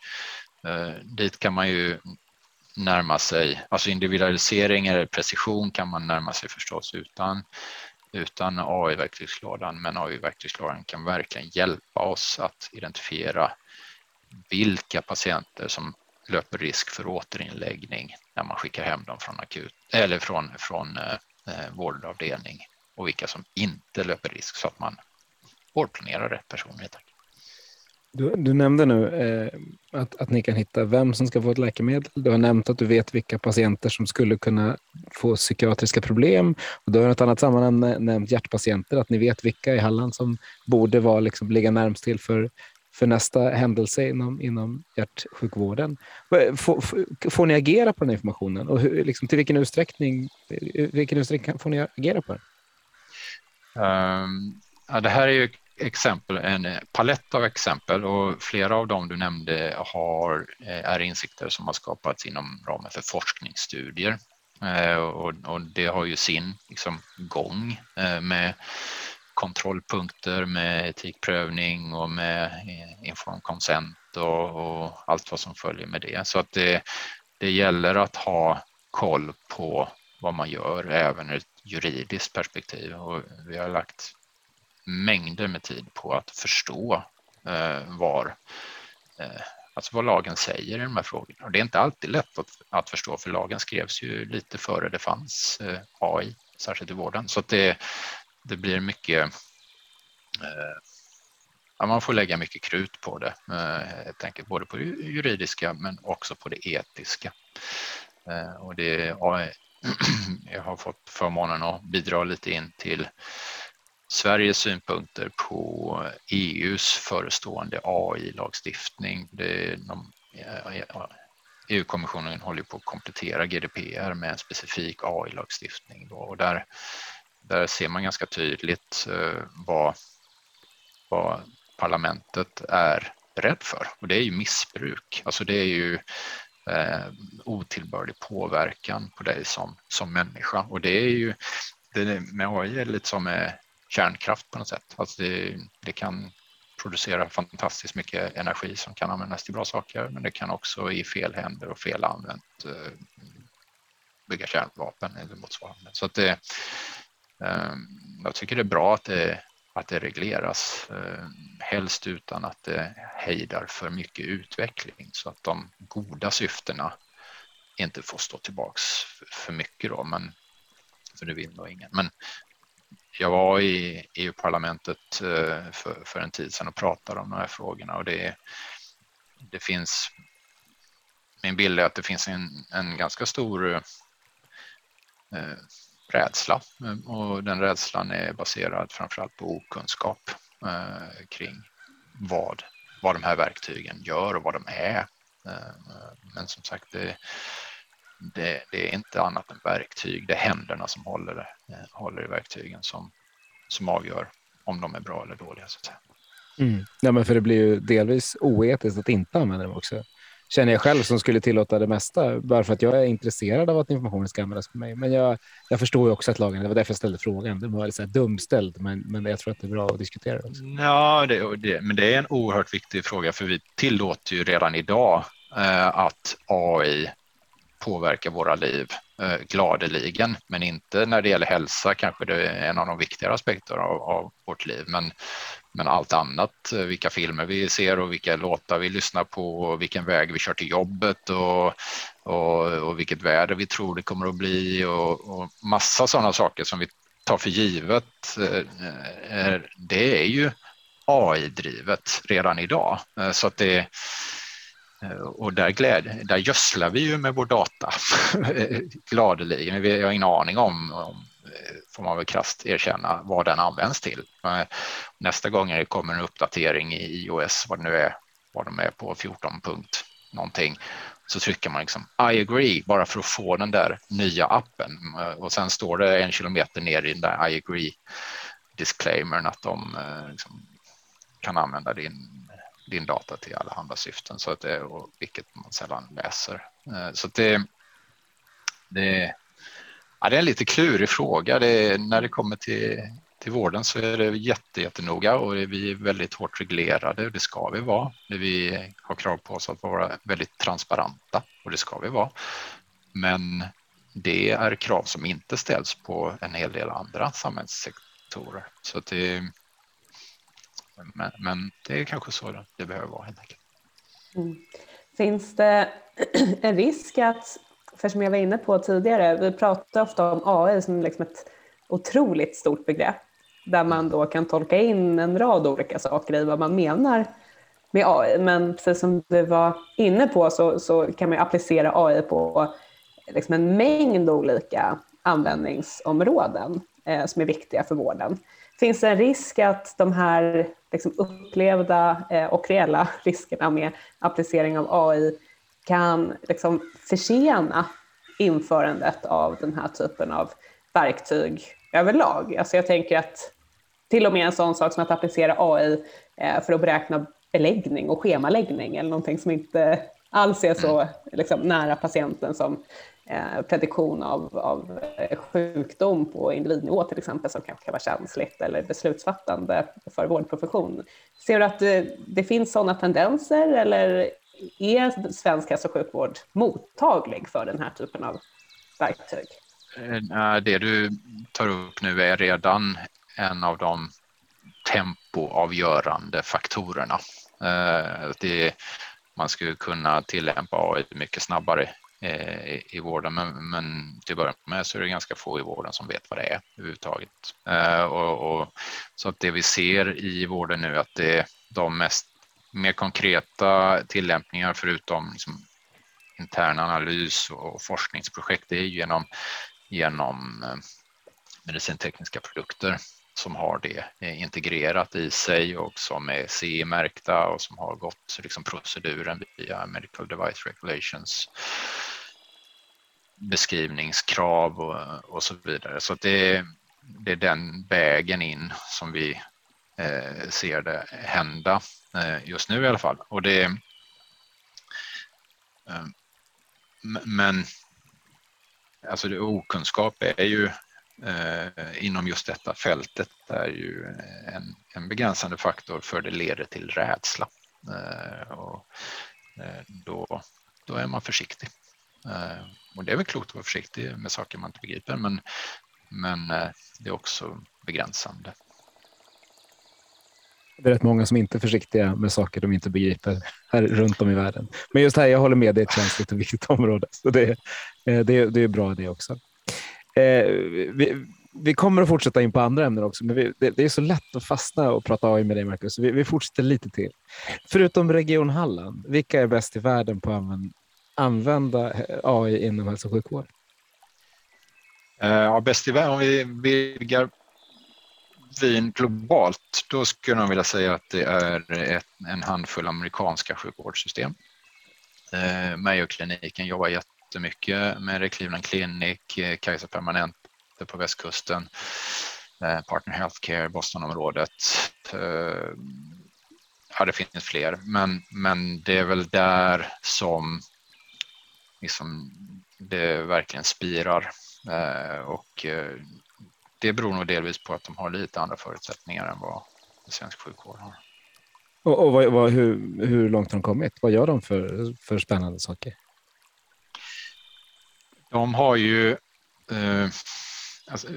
eh, dit kan man ju närma sig, alltså individualisering eller precision kan man närma sig förstås utan, utan AI-verktygslådan, men AI-verktygslådan kan verkligen hjälpa oss att identifiera vilka patienter som löper risk för återinläggning när man skickar hem dem från akut eller från, från eh, eh vårdavdelning och vilka som inte löper risk så att man vårdplanerar rätt personer. Du, du, nämnde nu eh, att, att ni kan hitta vem som ska få ett läkemedel. Du har nämnt att du vet vilka patienter som skulle kunna få psykiatriska problem. Och du har i ett annat sammanhang nämnt hjärtpatienter, att ni vet vilka i Halland som borde vara, liksom, ligga närmst till för, för nästa händelse inom, inom hjärtsjukvården. Får, får, ni agera på den informationen och hur, liksom, till vilken utsträckning, vilken utsträckning får ni agera på den? Um, ja, det här är ju exempel, en palett av exempel och flera av dem du nämnde har, eh, är insikter som har skapats inom ramen för forskningsstudier. Eh, och, och det har ju sin liksom, gång eh, med kontrollpunkter med etikprövning och med eh, inform consent och, och, allt vad som följer med det. Så att det, det gäller att ha koll på vad man gör även ur ett juridiskt perspektiv och vi har lagt mängder med tid på att förstå eh, var, eh, alltså vad lagen säger i de här frågorna. Och det är inte alltid lätt att, att förstå för lagen skrevs ju lite före det fanns eh, AI, särskilt i vården. Så att det, det blir mycket eh, ja, man får lägga mycket krut på det, eh, helt enkelt, både på det juridiska men också på det etiska. Eh, och det, jag har fått förmånen att bidra lite in till Sveriges synpunkter på EUs förestående AI-lagstiftning. EU-kommissionen e håller på att komplettera GDPR med en specifik AI-lagstiftning och där, där ser man ganska tydligt eh, vad, vad parlamentet är rädd för och det är ju missbruk. Alltså det är ju eh, otillbörlig påverkan på dig som, som människa och det är ju det med AI är lite som med kärnkraft på något sätt. Alltså det, det, kan producera fantastiskt mycket energi som kan användas till bra saker, men det kan också i fel händer och fel använt eh, bygga kärnvapen eller motsvarande. Så att det, Ehm, jag tycker det är bra att det, att det regleras, ehm, helst utan att det hejdar för mycket utveckling så att de goda syftena inte får stå tillbaks för mycket då, men för det vill nog ingen. Men jag var i EU-parlamentet eh, för, för en tid sedan och pratade om de här frågorna och det, det finns min bild är att det finns en, en ganska stor eh, rädsla eh, och den rädslan är baserad framförallt på okunskap eh, kring vad, vad de här verktygen gör och vad de är. Eh, men som sagt, det, det, det, är inte annat än verktyg. Det är händerna som håller, eh, håller i verktygen som, som avgör om de är bra eller dåliga. Så att säga. Mm. Ja, men för det blir ju delvis oetiskt att inte använda dem också. Känner jag själv som skulle tillåta det mesta bara för att jag är intresserad av att informationen ska användas på mig. Men jag, jag förstår ju också att lagen, det var därför jag ställde frågan. Det var lite dumställd, men, men jag tror att det är bra att diskutera det också. Ja, det, det, men det är en oerhört viktig fråga för vi tillåter ju redan idag eh, att AI påverkar våra liv eh, gladeligen, men inte när det gäller hälsa kanske det är en av de viktigare aspekterna av, av, vårt liv. Men, men allt annat, eh, vilka filmer vi ser och vilka låtar vi lyssnar på och vilken väg vi kör till jobbet och, och, och vilket väder vi tror det kommer att bli och, och massa sådana saker som vi tar för givet. Eh, eh, det är ju AI-drivet redan idag så att det och där, gläd, där gödslar vi ju med vår data gladeligen. Vi har ingen aning om, om, får man väl krasst erkänna, vad den används till. Nästa gång det kommer en uppdatering i iOS, vad det nu är, vad de är på 14 punkt någonting, så trycker man liksom I agree bara för att få den där nya appen eh, och sen står det en kilometer ner i den där I agree disclaimern att de eh, liksom kan använda din din data till alla andra syften, så att det, och vilket man sällan läser. Eh, så det, det, ja, det är en lite klurig fråga. Det, när det kommer till, till vården så är det jätte, jättenoga och vi är väldigt hårt reglerade och det ska vi vara. Vi har krav på oss att vara väldigt transparenta och det ska vi vara. Men det är krav som inte ställs på en hel del andra samhällssektorer. Så det, men, men det är kanske så det behöver vara helt enkelt. Mm. Finns det en risk att, för som jag var inne på tidigare, vi pratar ofta om AI som liksom ett otroligt stort begrepp där man då kan tolka in en rad olika saker i vad man menar med AI. Men precis som du var inne på så, så kan man applicera AI på liksom en mängd olika användningsområden eh, som är viktiga för vården. Finns det en risk att de här liksom upplevda eh, och reella riskerna med applicering av AI kan liksom försena införandet av den här typen av verktyg överlag. Alltså jag tänker att till och med en sån sak som att applicera AI eh, för att beräkna beläggning och schemaläggning eller någonting som inte alls är så liksom, nära patienten som eh, prediktion av, av eh, sjukdom på individnivå till exempel som kanske kan vara känsligt eller beslutsfattande för vårdprofession. Ser du att det, det finns sådana tendenser eller är svensk hälso och sjukvård mottaglig för den här typen av verktyg? Eh, det du tar upp nu är redan en av de tempoavgörande faktorerna. Eh, det, man skulle kunna tillämpa AI mycket snabbare eh, i vården, men, men till att börja med så är det ganska få i vården som vet vad det är överhuvudtaget. Och, och, så att det vi ser i vården nu att det de mest mer konkreta tillämpningar förutom liksom intern analys och forskningsprojekt det är genom, genom eh, medicintekniska produkter som har det eh, integrerat i sig och som är CE-märkta och som har gått liksom proceduren via Medical Device Regulations beskrivningskrav och, och så vidare. Så det, det är den vägen in som vi Eh, ser det hända eh, just nu i alla fall. Och det, eh, men alltså det, okunskap är ju eh, inom just detta fältet är ju en, en begränsande faktor för det leder till rädsla. Eh, och, eh, då, då är man försiktig. Eh, och det är väl klokt att vara försiktig med saker man inte begriper men, men eh, det är också begränsande. Det är rätt många som inte är försiktiga med saker de inte begriper här runt om i världen. Men just här, jag håller med, det är ett känsligt och viktigt område. Så det, eh, det, det är bra det också. Eh, vi, vi, kommer att fortsätta in på andra ämnen också, men vi, det, det, är så lätt att fastna och prata AI med dig, Marcus. Vi, vi fortsätter lite till. Förutom Region Halland, vilka är bäst i världen på att använda AI inom hälso och sjukvård? Eh, ja, bäst i världen, om vi vidgar vin globalt, då skulle jag vilja säga att det är ett, en handfull amerikanska sjukvårdssystem. Eh, Mayo-kliniken jobbar jättemycket med det, Cleveland Clinic, eh, Kaiser Permanente på västkusten, eh, Partner Healthcare, Bostonområdet. Eh, ja, det finns fler, men, men det är väl där som liksom, det verkligen spirar. Eh, och eh, det beror nog delvis på att de har lite andra förutsättningar än vad svensk sjukvård har. Och, och vad, vad, hur, hur långt har de kommit? Vad gör de för, för spännande saker? De har ju... Eh, alltså,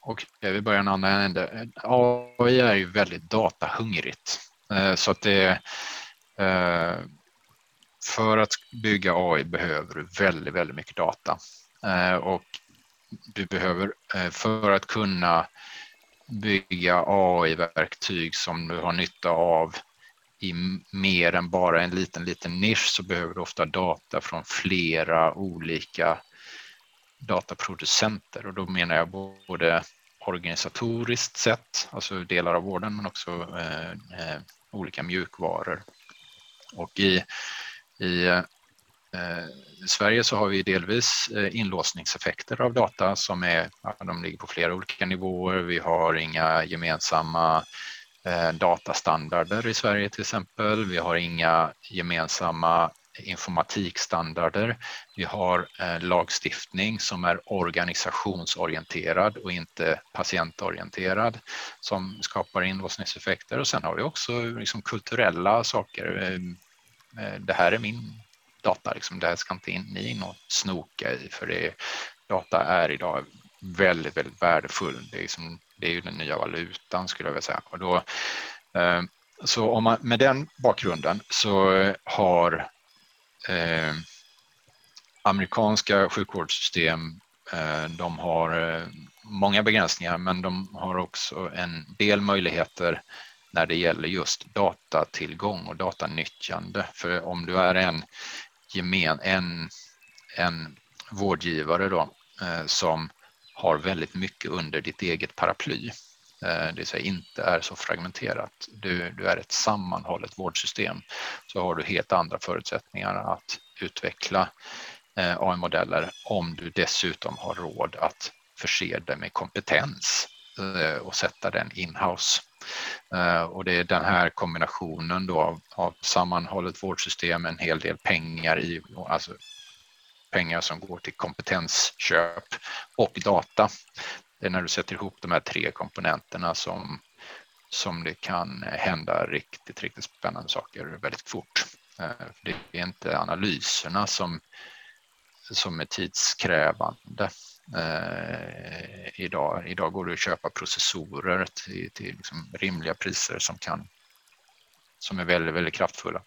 och vi börjar en annan ände. AI är ju väldigt datahungrigt. Eh, så att det... Eh, för att bygga AI behöver du väldigt, väldigt mycket data. Eh, och du behöver eh, för att kunna bygga AI-verktyg som du har nytta av i mer än bara en liten, liten nisch så behöver du ofta data från flera olika dataproducenter och då menar jag både organisatoriskt sett, alltså delar av vården, men också eh, eh olika mjukvaror. Och i, i eh, Eh, I Sverige så har vi delvis eh, inlåsningseffekter av data som är, de ligger på flera olika nivåer. Vi har inga gemensamma eh, datastandarder i Sverige till exempel. Vi har inga gemensamma informatikstandarder. Vi har lagstiftning som är organisationsorienterad och inte patientorienterad som skapar inlåsningseffekter och sen har vi också liksom kulturella saker. Det här är min data. Liksom, det här ska inte in, ni in och snoka i för det, data är idag väldigt, väldigt värdefull. Det är, liksom, det är ju den nya valutan skulle jag vilja säga. Och då, eh, så om man, med den bakgrunden så har eh, amerikanska sjukvårdssystem eh, de har eh, många begränsningar men de har också en del möjligheter när det gäller just datatillgång och datanyttjande. För om du är en gemen, en, en vårdgivare då, eh, som har väldigt mycket under ditt eget paraply eh, det vill säga inte är så fragmenterat. Du, du är ett sammanhållet vårdsystem så har du helt andra förutsättningar att utveckla eh, AI-modeller om du dessutom har råd att förse dig med kompetens och sätta den in-house. Eh, och det är den här kombinationen då av, av sammanhållet vårdsystem, en hel del pengar i, alltså pengar som går till kompetensköp och data. Det är när du sätter ihop de här tre komponenterna som, som det kan hända riktigt, riktigt spännande saker väldigt fort. Eh, det är inte analyserna som, som är tidskrävande eh, idag. Idag går det att köpa processorer till, till liksom rimliga priser som, kan, som är väldigt, väldigt kraftfulla.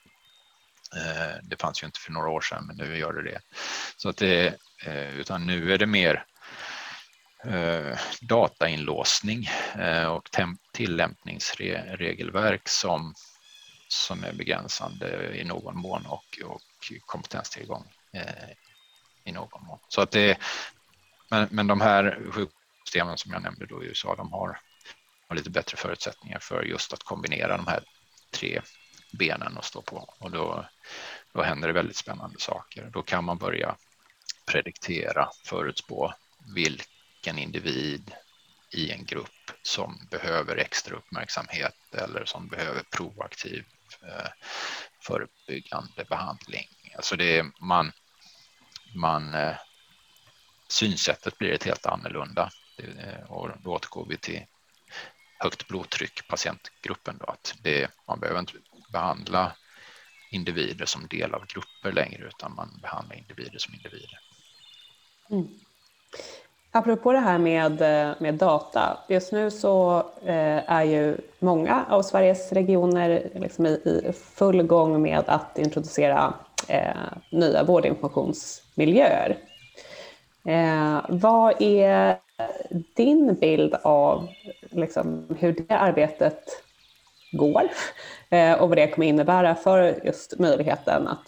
Eh, det fanns ju inte för några år sedan, men nu gör det det. Så att det eh, utan nu är det mer eh, datainlåsning eh, och tillämpningsregelverk som, som är begränsande i någon mån och, och kompetenstillgång eh, i någon mån. Så att det, men, men de här sjukvårdssystemen som jag nämnde då i USA, de har, har lite bättre förutsättningar för just att kombinera de här tre benen att stå på och då, då händer det väldigt spännande saker. Då kan man börja prediktera, förutspå vilken individ i en grupp som behöver extra uppmärksamhet eller som behöver proaktiv eh, förebyggande behandling. Alltså det är man, man eh, synsättet blir ett helt annorlunda. Eh, och då återgår vi till högt blodtryck, patientgruppen. Då, att det, man behöver inte behandla individer som del av grupper längre, utan man behandlar individer som individer. Mm. Apropå det här med, eh, med data, just nu så eh, är ju många av Sveriges regioner liksom i, i full gång med att introducera eh, nya vårdinformationsmiljöer Eh, vad är din bild av liksom, hur det arbetet går eh, och vad det kommer innebära för just möjligheten att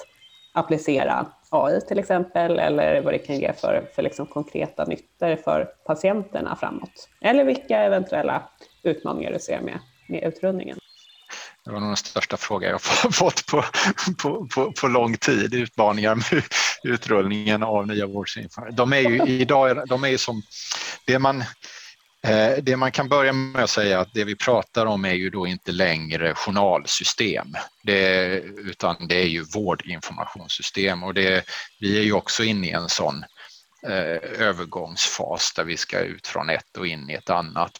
applicera AI till exempel eller vad det kan ge för, för liksom konkreta nyttor för patienterna framåt? Eller vilka eventuella utmaningar du ser med, med utrullningen? Det var nog den största frågan jag fått på, på, på, på lång tid, utmaningar med utrullningen av nya vårdsinför. De är ju idag, de är ju som, det man, eh, det man kan börja med att säga att det vi pratar om är ju då inte längre journalsystem, det, utan det är ju vårdinformationssystem och det, vi är ju också inne i en sån eh, övergångsfas där vi ska ut från ett och in i ett annat.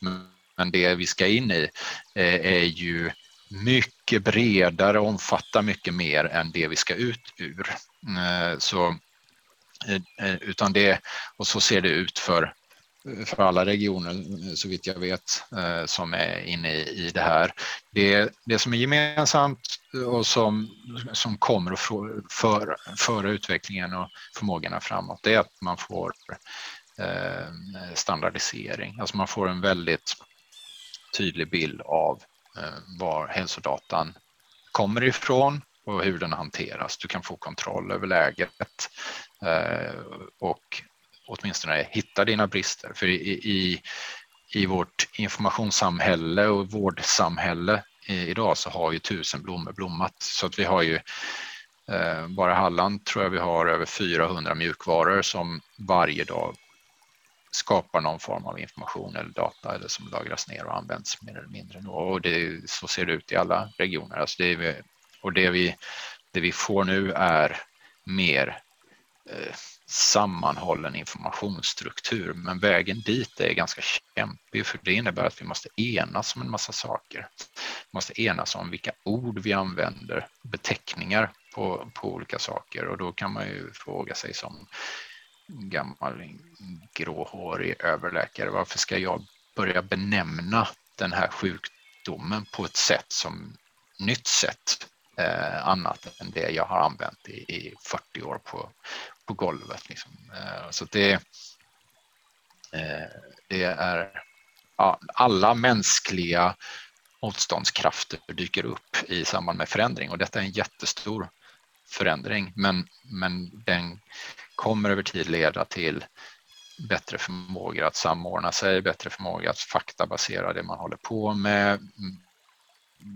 Men det vi ska in i eh, är ju mycket bredare och omfattar mycket mer än det vi ska ut ur. Eh, så, eh, eh, utan det, och så ser det ut för, för alla regioner så vitt jag vet som är inne i, det här. Det, det som är gemensamt och som, som kommer att föra, föra utvecklingen och förmågorna framåt det är att man får standardisering, alltså man får en väldigt tydlig bild av Eh, var hälsodatan kommer ifrån och hur den hanteras. Du kan få kontroll över läget eh, och åtminstone hitta dina brister. För i, i, i vårt informationssamhälle och vårdsamhälle idag så har ju tusen blommor blommat så att vi har ju eh, bara Halland tror jag vi har över 400 mjukvaror som varje dag skapar någon form av information eller data eller som lagras ner och används mer eller mindre. Och det, så ser det ut i alla regioner. Alltså det vi, och det vi, det vi får nu är mer eh, sammanhållen informationsstruktur. Men vägen dit är ganska kämpig för det innebär att vi måste enas om en massa saker. Vi måste enas om vilka ord vi använder, beteckningar på, på olika saker och då kan man ju fråga sig som gammal gråhårig överläkare. Varför ska jag börja benämna den här sjukdomen på ett sätt som nytt sätt eh, annat än det jag har använt i, i 40 år på, på golvet. Liksom. Eh, så det, eh, det är ja, alla mänskliga motståndskrafter dyker upp i samband med förändring och detta är en jättestor förändring men, men den kommer över tid leda till bättre förmåga att samordna sig, bättre förmåga att faktabasera det man håller på med, mm,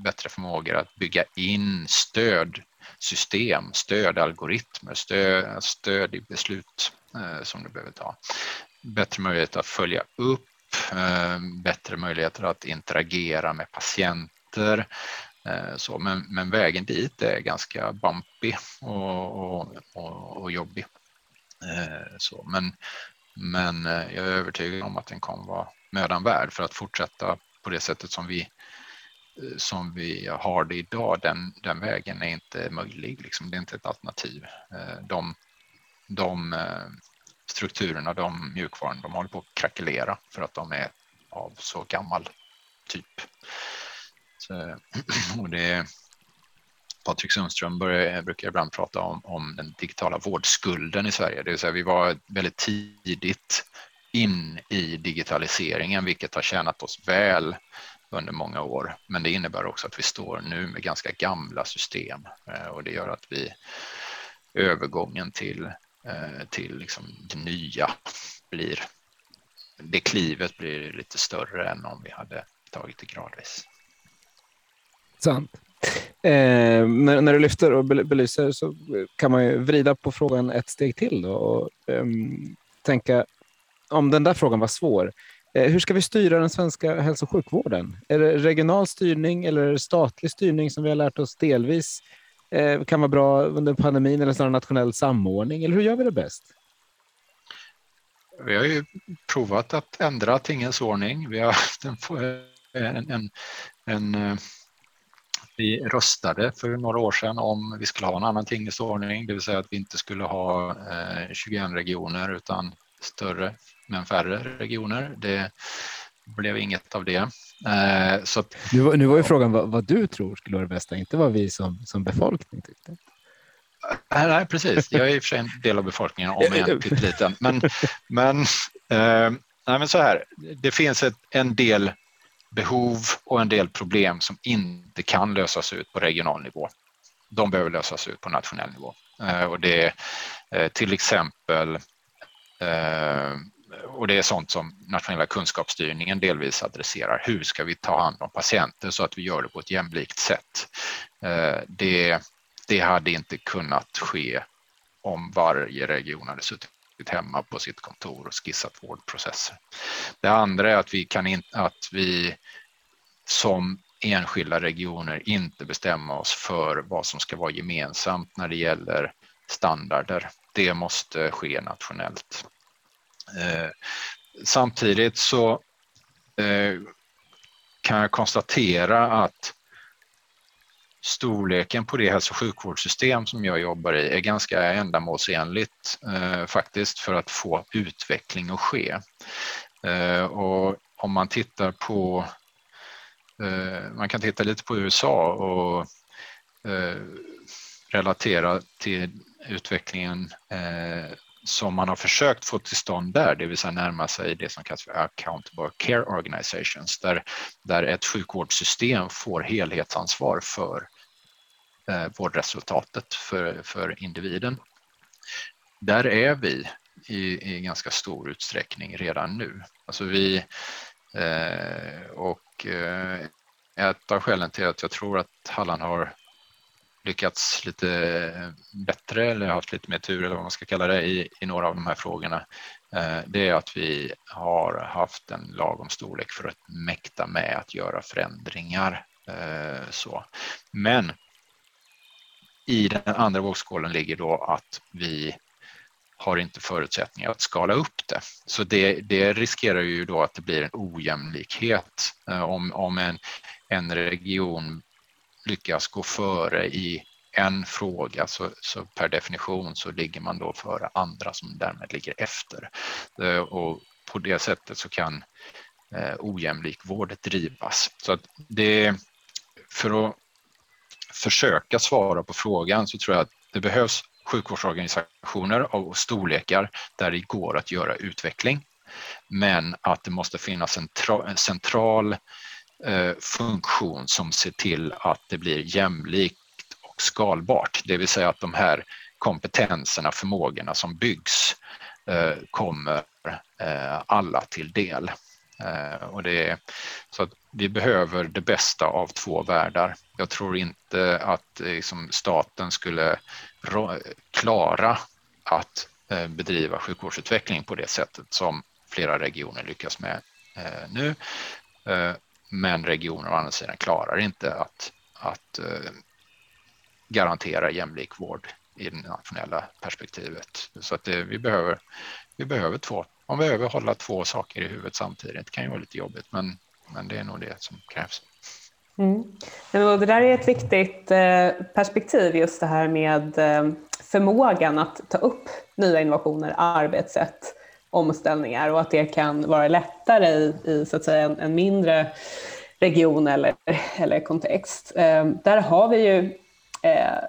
bättre förmåga att bygga in stödsystem, stödalgoritmer, stöd, stöd i beslut eh, som du behöver ta. Bättre möjlighet att följa upp, eh, bättre möjligheter att interagera med patienter. Eh, så, men, men, vägen dit är ganska bumpy och, och, och, och jobbig. Eh, så, men, men eh, jag är övertygad om att den kommer vara mödan värd för att fortsätta på det sättet som vi eh, som vi har det idag, den, den vägen är inte möjlig. Liksom. Det är inte ett alternativ. De, de strukturerna, de mjukvaran, de håller på att krackelera för att de är av så gammal typ. Så, och det, Patrik Sundström börjar, eh, brukar ibland prata om, om den digitala vårdskulden i Sverige, det vill säga vi var väldigt tidigt in i digitaliseringen, vilket har tjänat oss väl under många år. Men det innebär också att vi står nu med ganska gamla system eh, och det gör att vi övergången till, eh, till liksom det nya blir, det klivet blir lite större än om vi hade tagit det gradvis. Sant. Eh, när, när, du lyfter och belyser så kan man ju vrida på frågan ett steg till då och eh, tänka om den där frågan var svår. Eh, hur ska vi styra den svenska hälso och sjukvården? Är det regional styrning eller statlig styrning som vi har lärt oss delvis eh, kan vara bra under pandemin eller snarare nationell samordning? Eller hur gör vi det bäst? Vi har ju provat att ändra tingens ordning. Vi har haft en, en, en, en eh, vi röstade för några år sedan om vi skulle ha en annan tingens ordning, det vill säga att vi inte skulle ha 21 eh, regioner utan större men färre regioner. Det blev inget av det. Eh, så att, nu, var, nu var ju frågan vad, vad, du tror skulle vara det bästa, inte vad vi som, som befolkning tyckte. Nej, precis. Jag är i och för sig en del av befolkningen, om än pytteliten. Men, men, eh, nej, men så här, det finns ett, en del behov och en del problem som inte kan lösas ut på regional nivå. De behöver lösas ut på nationell nivå. Eh, och det är till exempel eh, och det är sånt som nationella kunskapsstyrningen delvis adresserar. Hur ska vi ta hand om patienter så att vi gör det på ett jämlikt sätt? Det, det hade inte kunnat ske om varje region hade suttit hemma på sitt kontor och skissat vårdprocesser. Det andra är att vi, kan in, att vi som enskilda regioner inte bestämma oss för vad som ska vara gemensamt när det gäller standarder. Det måste ske nationellt. Eh, samtidigt så eh, kan jag konstatera att storleken på det hälso och sjukvårdssystem som jag jobbar i är ganska ändamålsenligt eh, faktiskt för att få utveckling att ske. Eh, och om man tittar på, eh, man kan titta lite på USA och eh, relatera till utvecklingen eh, som man har försökt få till stånd där, det vill säga närma sig det som kallas för accountable care organizations, där, där ett sjukvårdssystem får helhetsansvar för eh, vårdresultatet för, för individen. Där är vi i, i ganska stor utsträckning redan nu. Alltså vi, eh, och eh, ett av skälen till att jag tror att Halland har lyckats lite bättre eller haft lite mer tur eller vad man ska kalla det i, i några av de här frågorna. Eh, det är att vi har haft en lagom storlek för att mäkta med att göra förändringar. Eh, så. Men i den andra vågskålen ligger då att vi har inte förutsättningar att skala upp det. Så det, det riskerar ju då att det blir en ojämlikhet eh, om, om en, en region lyckas gå före i en fråga så, så, per definition så ligger man då före andra som därmed ligger efter. Eh, och på det sättet så kan eh, ojämlik vård drivas. Så att det, för att försöka svara på frågan så tror jag att det behövs sjukvårdsorganisationer av storlekar där det går att göra utveckling. Men att det måste finnas en, central Eh, funktion som ser till att det blir jämlikt och skalbart. Det vill säga att de här kompetenserna, förmågorna som byggs eh, kommer eh, alla till del. Och det är, så att vi behöver det bästa av två världar. Jag tror inte att liksom, staten skulle klara att bedriva sjukvårdsutveckling på det sättet som flera regioner lyckas med nu. Men regioner å andra sidan klarar inte att, att eh, garantera jämlik vård i det nationella perspektivet. Så att det, vi, behöver, vi behöver två. Man behöver hålla två saker i huvudet samtidigt. Det kan ju vara lite jobbigt, men, men det är nog det som krävs. Mm. Det där är ett viktigt eh, perspektiv, just det här med förmågan att ta upp nya innovationer, arbetssätt, omställningar och att det kan vara lättare i, i så att säga, en, en mindre region eller, eller kontext. Eh, där har vi ju eh,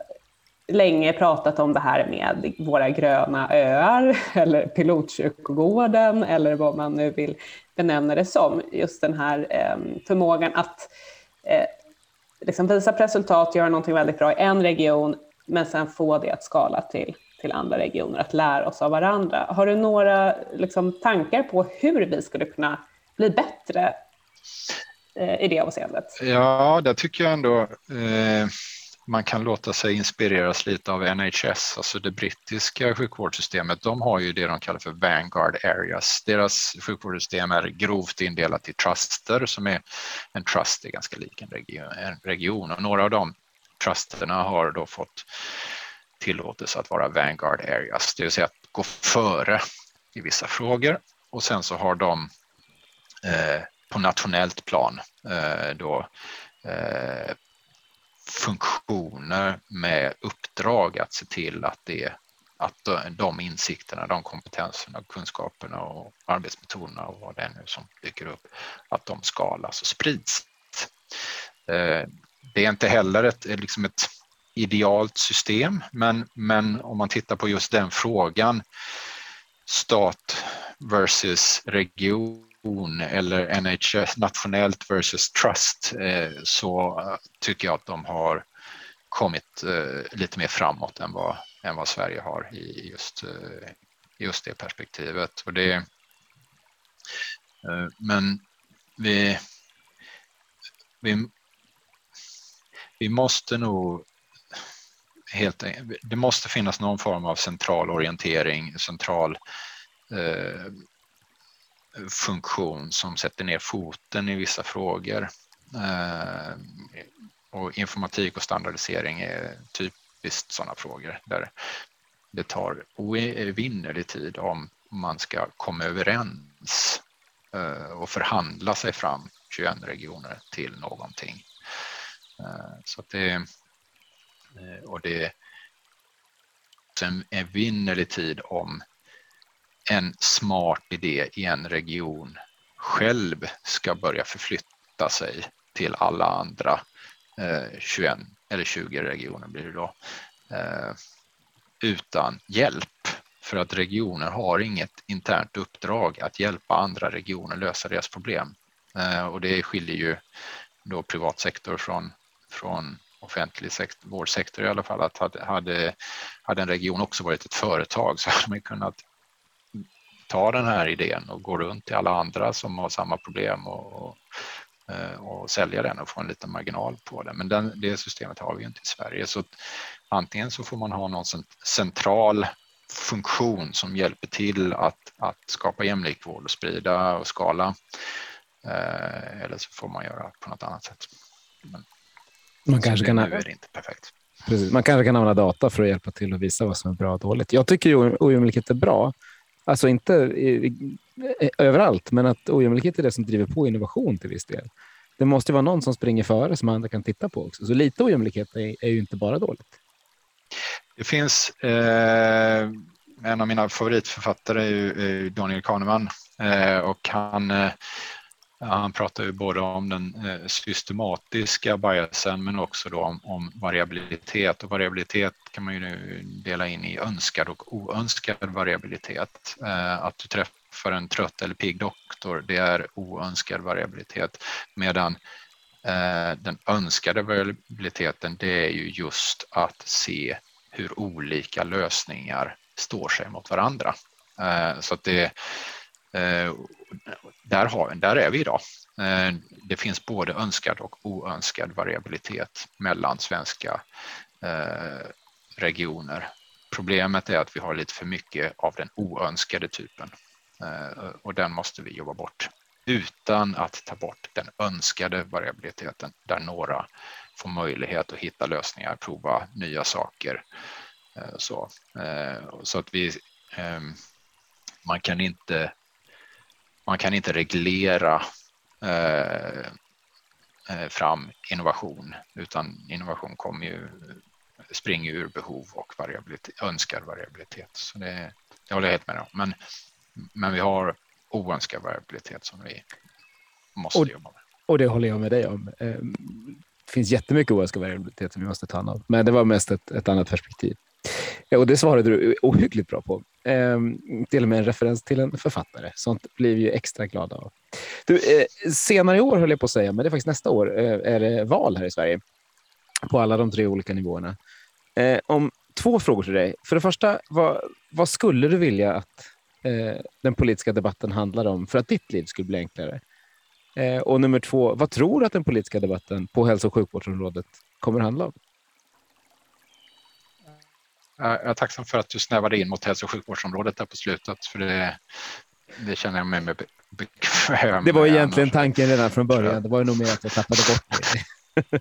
länge pratat om det här med våra gröna öar eller pilotkyrkogården eller vad man nu vill benämna det som. Just den här eh, förmågan att eh, liksom visa på resultat, göra någonting väldigt bra i en region men sen få det att skala till, till andra regioner, att lära oss av varandra. Har du några liksom, tankar på hur vi skulle kunna bli bättre eh, i det avseendet? Ja, där tycker jag ändå eh, man kan låta sig inspireras lite av NHS, alltså det brittiska sjukvårdssystemet. De har ju det de kallar för Vanguard Areas. Deras sjukvårdssystem är grovt indelat i truster som är en trust är ganska lik en region, en region och några av de trusterna har då fått tillåtelse att vara Vanguard Areas, det vill säga att gå före i vissa frågor och sen så har de eh, på nationellt plan eh, då eh, funktioner med uppdrag att se till att, det, att de insikterna, de kompetenserna, kunskaperna och arbetsmetoderna och vad det är nu som dyker upp, att de skalas och sprids. Eh, det är inte heller ett, liksom ett idealt system, men, men om man tittar på just den frågan, stat versus region eller NHS nationellt versus trust eh, så tycker jag att de har kommit eh, lite mer framåt än vad, än vad Sverige har i just, eh, just det perspektivet. Och det, men vi, vi, vi måste nog helt e- det måste finnas någon form av central orientering, central eh, funktion som sätter ner foten i vissa frågor. Eh, och informatik och standardisering är typiskt sådana frågor där det tar oevinnerlig tid om man ska komma överens eh, och förhandla sig fram 21 regioner till någonting. Eh, så det, Eh, och det är en evinnerlig tid om en smart idé i en region själv ska börja förflytta sig till alla andra eh, 21 eller 20 regioner blir det då eh, utan hjälp. För att regioner har inget internt uppdrag att hjälpa andra regioner lösa deras problem. Och det skiljer ju då privat sektor från, från offentlig sektor, vårdsektor i alla fall att hade, hade, hade en region också varit ett företag så hade man kunnat ta den här idén och gå runt till alla andra som har samma problem och, och, eh, och sälja den och få en liten marginal på det. Men den, det systemet har vi inte i Sverige. Så antingen så får man ha någon central funktion som hjälper till att, att skapa jämlik vård och sprida och skala. Eh, eller så får man göra på något annat sätt. Men, man kanske kan... Nu är det inte perfekt. Precis. Man kanske kan använda data för att hjälpa till och visa vad som är bra och dåligt. Jag tycker ju ojämlikhet är bra Alltså inte i, i, överallt, men att ojämlikhet är det som driver på innovation till viss del. Det måste vara någon som springer före som andra kan titta på också. Så lite ojämlikhet är, är ju inte bara dåligt. Det finns eh, en av mina favoritförfattare är ju, är Daniel Kahneman eh, och han eh, han pratar ju både om den eh, systematiska biasen men också då om, om, variabilitet och variabilitet kan man ju nu dela in i önskad och oönskad variabilitet. Eh, att du träffar en trött eller pigg doktor, det är oönskad variabilitet medan eh, den önskade variabiliteten det är ju just att se hur olika lösningar står sig mot varandra. Så att det där, har, där är vi idag. Eh, det finns både önskad och oönskad variabilitet mellan svenska eh, regioner. Problemet är att vi har lite för mycket av den oönskade typen eh, och den måste vi jobba bort utan att ta bort den önskade variabiliteten där några får möjlighet att hitta lösningar, prova nya saker. Så, så att vi, man kan inte, man kan inte reglera eh, fram innovation, utan innovation kommer ju, springer ur behov och variabilitet, önskad variabilitet. Så det, det håller jag helt med om. Men, men vi har oönskad variabilitet som vi måste och, jobba med. Och det håller jag med dig om. Det ehm, finns jättemycket oönskad variabilitet som vi måste ta hand om, men det var mest ett, ett annat perspektiv. Och det svarade du ohyggligt bra på. Ehm, till och med en referens till en författare. Sånt blir vi ju extra glada av. Du, eh, senare i år höll jag på att säga, men det är faktiskt nästa år, eh, är det val här i Sverige. På alla de tre olika nivåerna. Eh, om två frågor till dig. För det första, vad, vad skulle du vilja att eh, den politiska debatten handlar om för att ditt liv skulle bli enklare? Eh, och nummer två, vad tror du att den politiska debatten på hälso och sjukvårdsområdet kommer att handla om? Jag är tacksam för att du snävade in mot hälso och sjukvårdsområdet där på slutet, för det, det känner jag mig med bekväm Det var egentligen tanken redan från början. Det var nog mer att jag tappade bort det.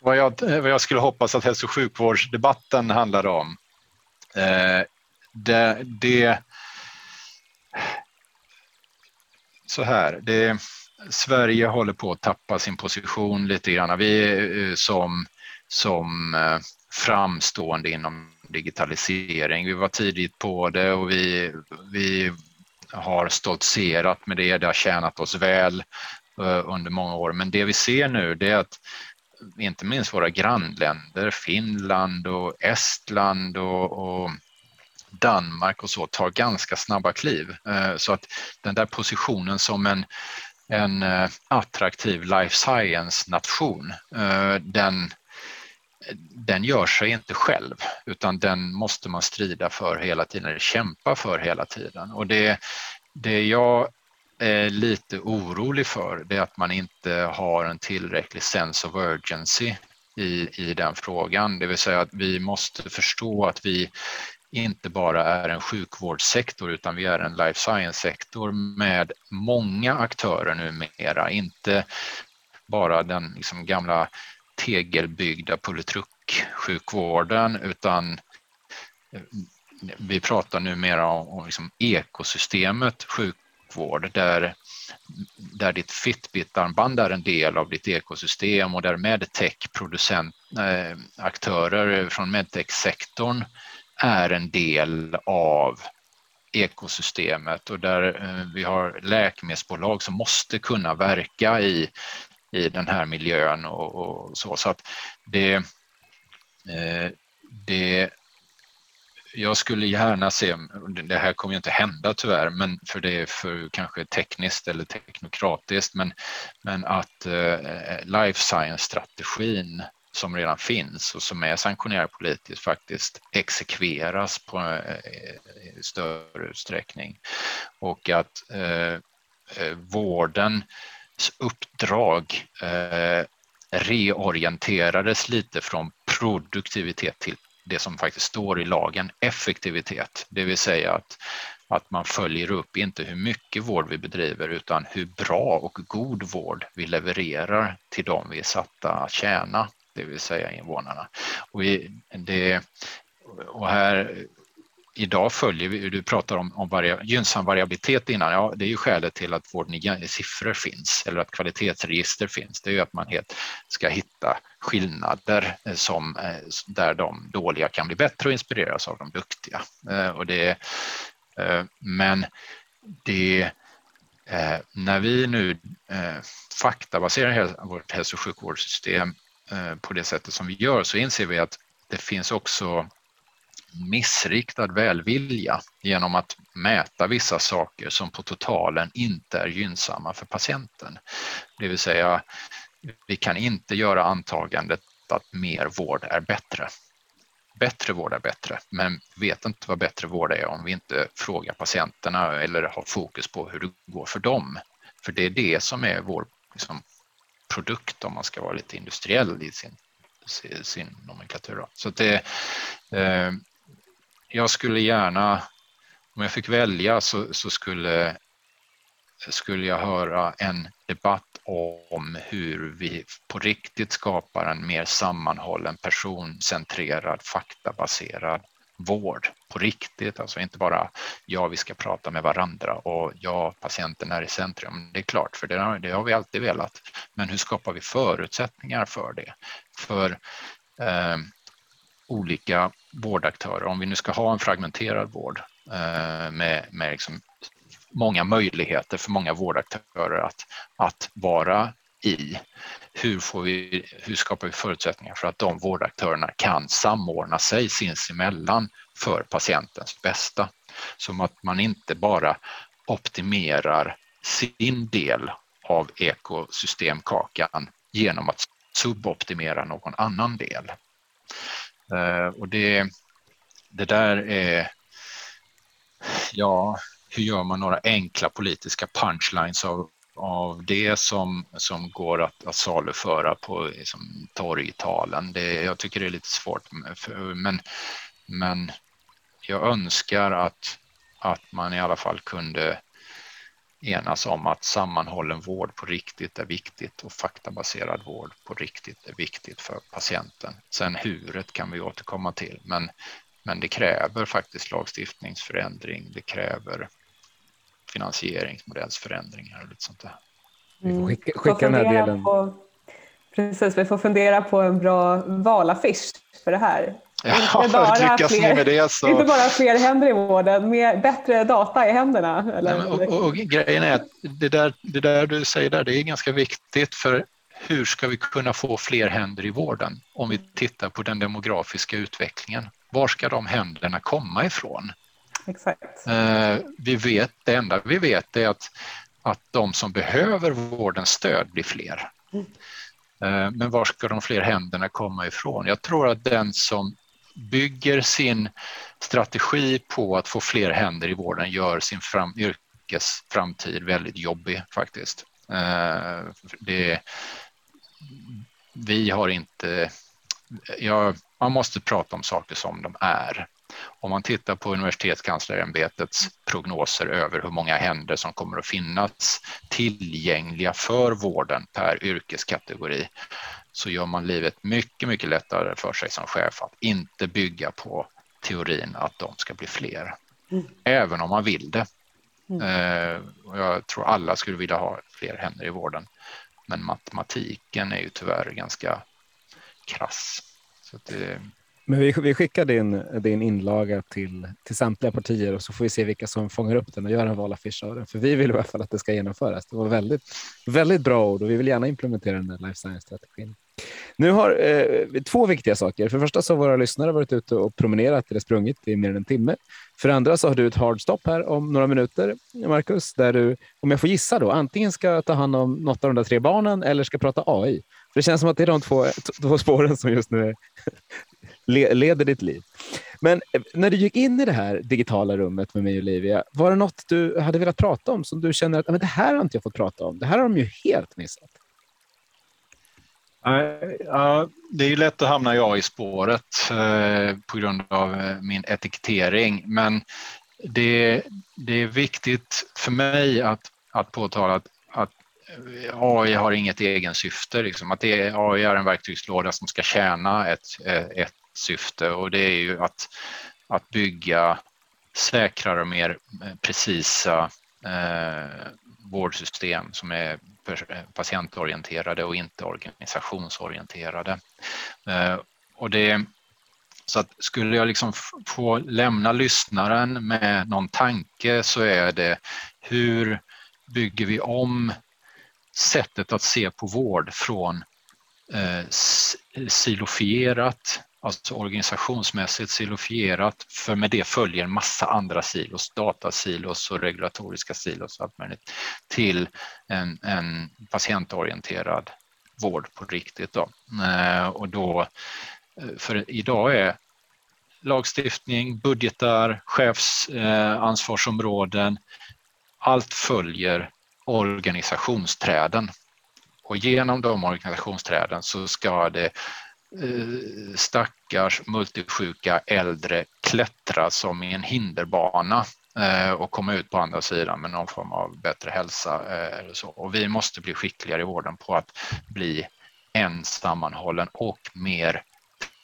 vad, jag, vad jag skulle hoppas att hälso och sjukvårdsdebatten handlar om, eh, det, det så här, det, Sverige håller på att tappa sin position lite grann. Vi är som, som eh, framstående inom digitalisering. Vi var tidigt på det och vi, vi har stoltserat med det. Det har tjänat oss väl eh, under många år. Men det vi ser nu det är att inte minst våra grannländer, Finland och Estland och, och Danmark och så tar ganska snabba kliv. Eh, så att den där positionen som en, en eh, attraktiv life science-nation, den, den gör sig inte själv utan den måste man strida för hela tiden, eller kämpa för hela tiden. Och det, det jag är lite orolig för det är att man inte har en tillräcklig sense of urgency i, i den frågan. Det vill säga att vi måste förstå att vi inte bara är en sjukvårdssektor utan vi är en life science-sektor med många aktörer numera, inte bara den liksom gamla tegelbyggda politruksjukvården, utan eh, vi pratar numera om, liksom ekosystemet sjukvård där, där ditt Fitbit-armband är en del av ditt ekosystem och där medtech-producent, äh, aktörer från medtech-sektorn är en del av ekosystemet. Och där eh, vi har läkemedelsbolag som måste kunna verka i, i den här miljön och, och så. Så att det, eh, det jag skulle gärna se, det här kommer ju inte hända tyvärr, men för det är för kanske tekniskt eller teknokratiskt, men, men att eh, life science-strategin som redan finns och som är sanktionerad politiskt faktiskt exekveras på eh, större utsträckning och att eh, eh vården uppdrag eh, reorienterades lite från produktivitet till det som faktiskt står i lagen, effektivitet, det vill säga att, att man följer upp inte hur mycket vård vi bedriver utan hur bra och god vård vi levererar till dem vi är satta att tjäna det vill säga invånarna. Och, vi, det, och här idag följer vi, du pratar om, om varia, gynnsam variabilitet innan, ja det är ju skälet till att vårdens siffror finns eller att kvalitetsregister finns. Det är ju att man helt ska hitta skillnader eh, som, eh, där de dåliga kan bli bättre och inspireras av de duktiga. Eh, och det, men det när vi nu faktabaserar vårt hälso och sjukvårdssystem på det sättet som vi gör så inser vi att det finns också missriktad välvilja genom att mäta vissa saker som på totalen inte är gynnsamma för patienten. Det vill säga, vi kan inte göra antagandet att mer vård är bättre. bättre vård är bättre, men vet inte vad bättre vård är om vi inte frågar patienterna eller har fokus på hur det går för dem. För det är det som är vår liksom, produkt om man ska vara lite industriell i sin, sin nomenklatur. Så det, eh, jag skulle gärna, om jag fick välja så, så skulle, skulle jag höra en debatt om hur vi på riktigt skapar en mer sammanhållen, personcentrerad, faktabaserad vård på riktigt, alltså inte bara ja, vi ska prata med varandra och ja, patienten är i centrum. Det är klart, för det har, det har vi alltid velat. Men hur skapar vi förutsättningar för det? För eh, olika vårdaktörer, om vi nu ska ha en fragmenterad vård eh, med, med liksom många möjligheter för många vårdaktörer att, att vara i. Hur, får vi, hur skapar vi förutsättningar för att de vårdaktörerna kan samordna sig sinsemellan för patientens bästa? Som att man inte bara optimerar sin del av ekosystemkakan genom att suboptimera någon annan del. Eh, och det, det där är, ja, hur gör man några enkla politiska punchlines av, av det som, som går att, att saluföra på liksom, torgtalen. Det, jag tycker det är lite svårt, men, men jag önskar att, att man i alla fall kunde enas om att sammanhållen vård på riktigt är viktigt och faktabaserad vård på riktigt är viktigt för patienten. Sen huret kan vi återkomma till, men, men det kräver faktiskt lagstiftningsförändring. Det kräver finansieringsmodellsförändringar och lite sånt där. Vi får skicka, skicka den här delen. På, precis, vi får fundera på en bra valaffisch för det här. Ja, inte, bara fler, med det, så... inte bara fler händer i vården, med bättre data i händerna. Eller? Nej, och, och, och, grejen är att det där, det där du säger där, det är ganska viktigt för hur ska vi kunna få fler händer i vården om vi tittar på den demografiska utvecklingen? Var ska de händerna komma ifrån? Exakt. Eh, vi vet, det enda vi vet är att, att de som behöver vårdens stöd blir fler. Mm. Eh, men var ska de fler händerna komma ifrån? Jag tror att den som bygger sin strategi på att få fler händer i vården gör sin fram, yrkesframtid väldigt jobbig faktiskt. Eh, det, vi har inte... Ja, man måste prata om saker som de är. Om man tittar på universitetskanslerämbetets prognoser över hur många händer som kommer att finnas tillgängliga för vården per yrkeskategori så gör man livet mycket, mycket lättare för sig som chef att inte bygga på teorin att de ska bli fler, mm. även om man vill det. Mm. Eh, jag tror alla skulle vilja ha fler händer i vården, men matematiken är ju tyvärr ganska krass. Så det, men vi, vi skickar din, din inlaga till, till samtliga partier och så får vi se vilka som fångar upp den och gör en valaffisch av den. För vi vill i alla fall att det ska genomföras. Det var väldigt, väldigt bra ord och vi vill gärna implementera den där life science-strategin. Nu har eh, två viktiga saker. För det första så har våra lyssnare varit ute och promenerat eller sprungit i mer än en timme. För det andra så har du ett hard stop här om några minuter, Marcus, där du, om jag får gissa då, antingen ska ta hand om något av de där tre barnen eller ska prata AI. För det känns som att det är de två, två spåren som just nu är leder ditt liv. Men eh, när du gick in i det här digitala rummet med mig och Olivia, var det något du hade velat prata om som du känner att men det här har inte jag fått prata om? Det här har de ju helt missat. Ja, det är ju lätt att hamna i AI-spåret eh, på grund av eh, min etikettering, men det, det är viktigt för mig att, att påtala att, att AI har inget egensyfte, liksom, att det, AI är en verktygslåda som ska tjäna ett, ett syfte och det är ju att, att bygga säkrare och mer eh, precisa eh, vårdsystem som är eh, patientorienterade och inte organisationsorienterade. Eh, och det, så att skulle jag liksom få lämna lyssnaren med någon tanke så är det hur bygger vi om sättet att se på vård från eh, silofierat alltså organisationsmässigt silofierat, för med det följer massa andra silos, datasilos och regulatoriska silos allt möjligt, till en, en patientorienterad vård på riktigt. Då. Eh, och då, eh, för idag är lagstiftning, budgetar, chefsansvarsområden. Eh, allt följer organisationsträden. Och genom de organisationsträden så ska det Eh, stackars multisjuka äldre klättra som i en hinderbana eh, och komma ut på andra sidan med någon form av bättre hälsa. Eh, eller så. Och vi måste bli skickligare i vården på att bli en sammanhållen och mer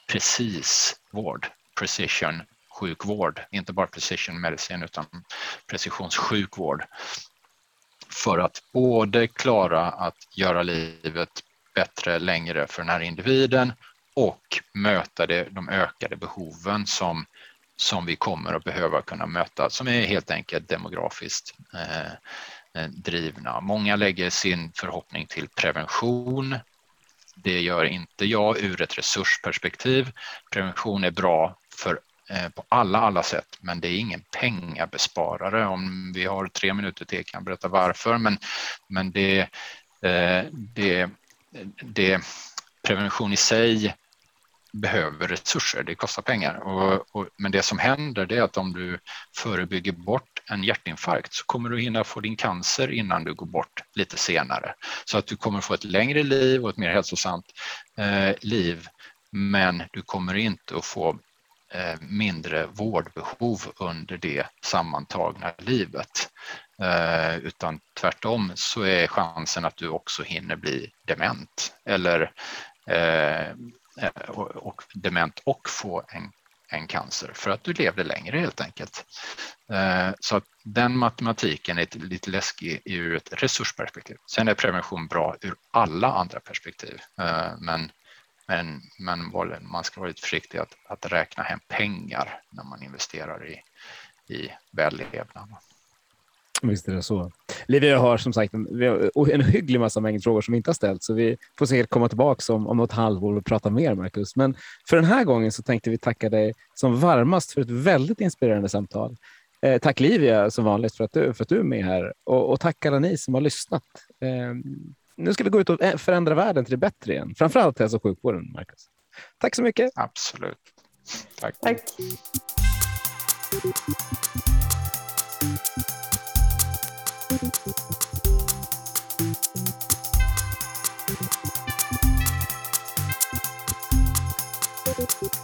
precis vård, precision sjukvård, inte bara precision medicin utan precisionssjukvård för att både klara att göra livet bättre längre för den här individen och möta det, de ökade behoven som, som vi kommer att behöva kunna möta, som är helt enkelt demografiskt eh, eh drivna. Många lägger sin förhoppning till prevention. Det gör inte jag ur ett resursperspektiv. Prevention är bra för eh, på alla, alla sätt, men det är ingen pengabesparare. Om vi har tre minuter till kan jag berätta varför, men, men det, eh, det, det, prevention i sig behöver resurser, det kostar pengar. Och, och, men det som händer det är att om du förebygger bort en hjärtinfarkt så kommer du hinna få din cancer innan du går bort lite senare. Så att du kommer få ett längre liv och ett mer hälsosamt eh, liv men du kommer inte att få Eh, mindre vårdbehov under det sammantagna livet. Eh, utan tvärtom så är chansen att du också hinner bli dement eller Eh, och, dement och få en, en cancer för att du levde längre helt enkelt. Eh, så att den matematiken är lite läskig ur ett resursperspektiv. Sen är prevention bra ur alla andra perspektiv, eh, men men, men man ska vara lite försiktig att, att räkna hem pengar när man investerar i, i vällevnad. Visst är det så. Livia har som sagt en, har en hygglig massa mängd frågor som vi inte har ställt, så vi får säkert komma tillbaka om, om något halvår och prata mer, Marcus. Men för den här gången så tänkte vi tacka dig som varmast för ett väldigt inspirerande samtal. Eh, tack Livia som vanligt för att du, för att du är med här och, och tack alla ni som har lyssnat. Eh, nu ska vi gå ut och eh, förändra världen till det bättre igen. Framförallt hälso och sjukvården, Marcus. Tack så mycket. Absolut. Tack. Tack. Thank you.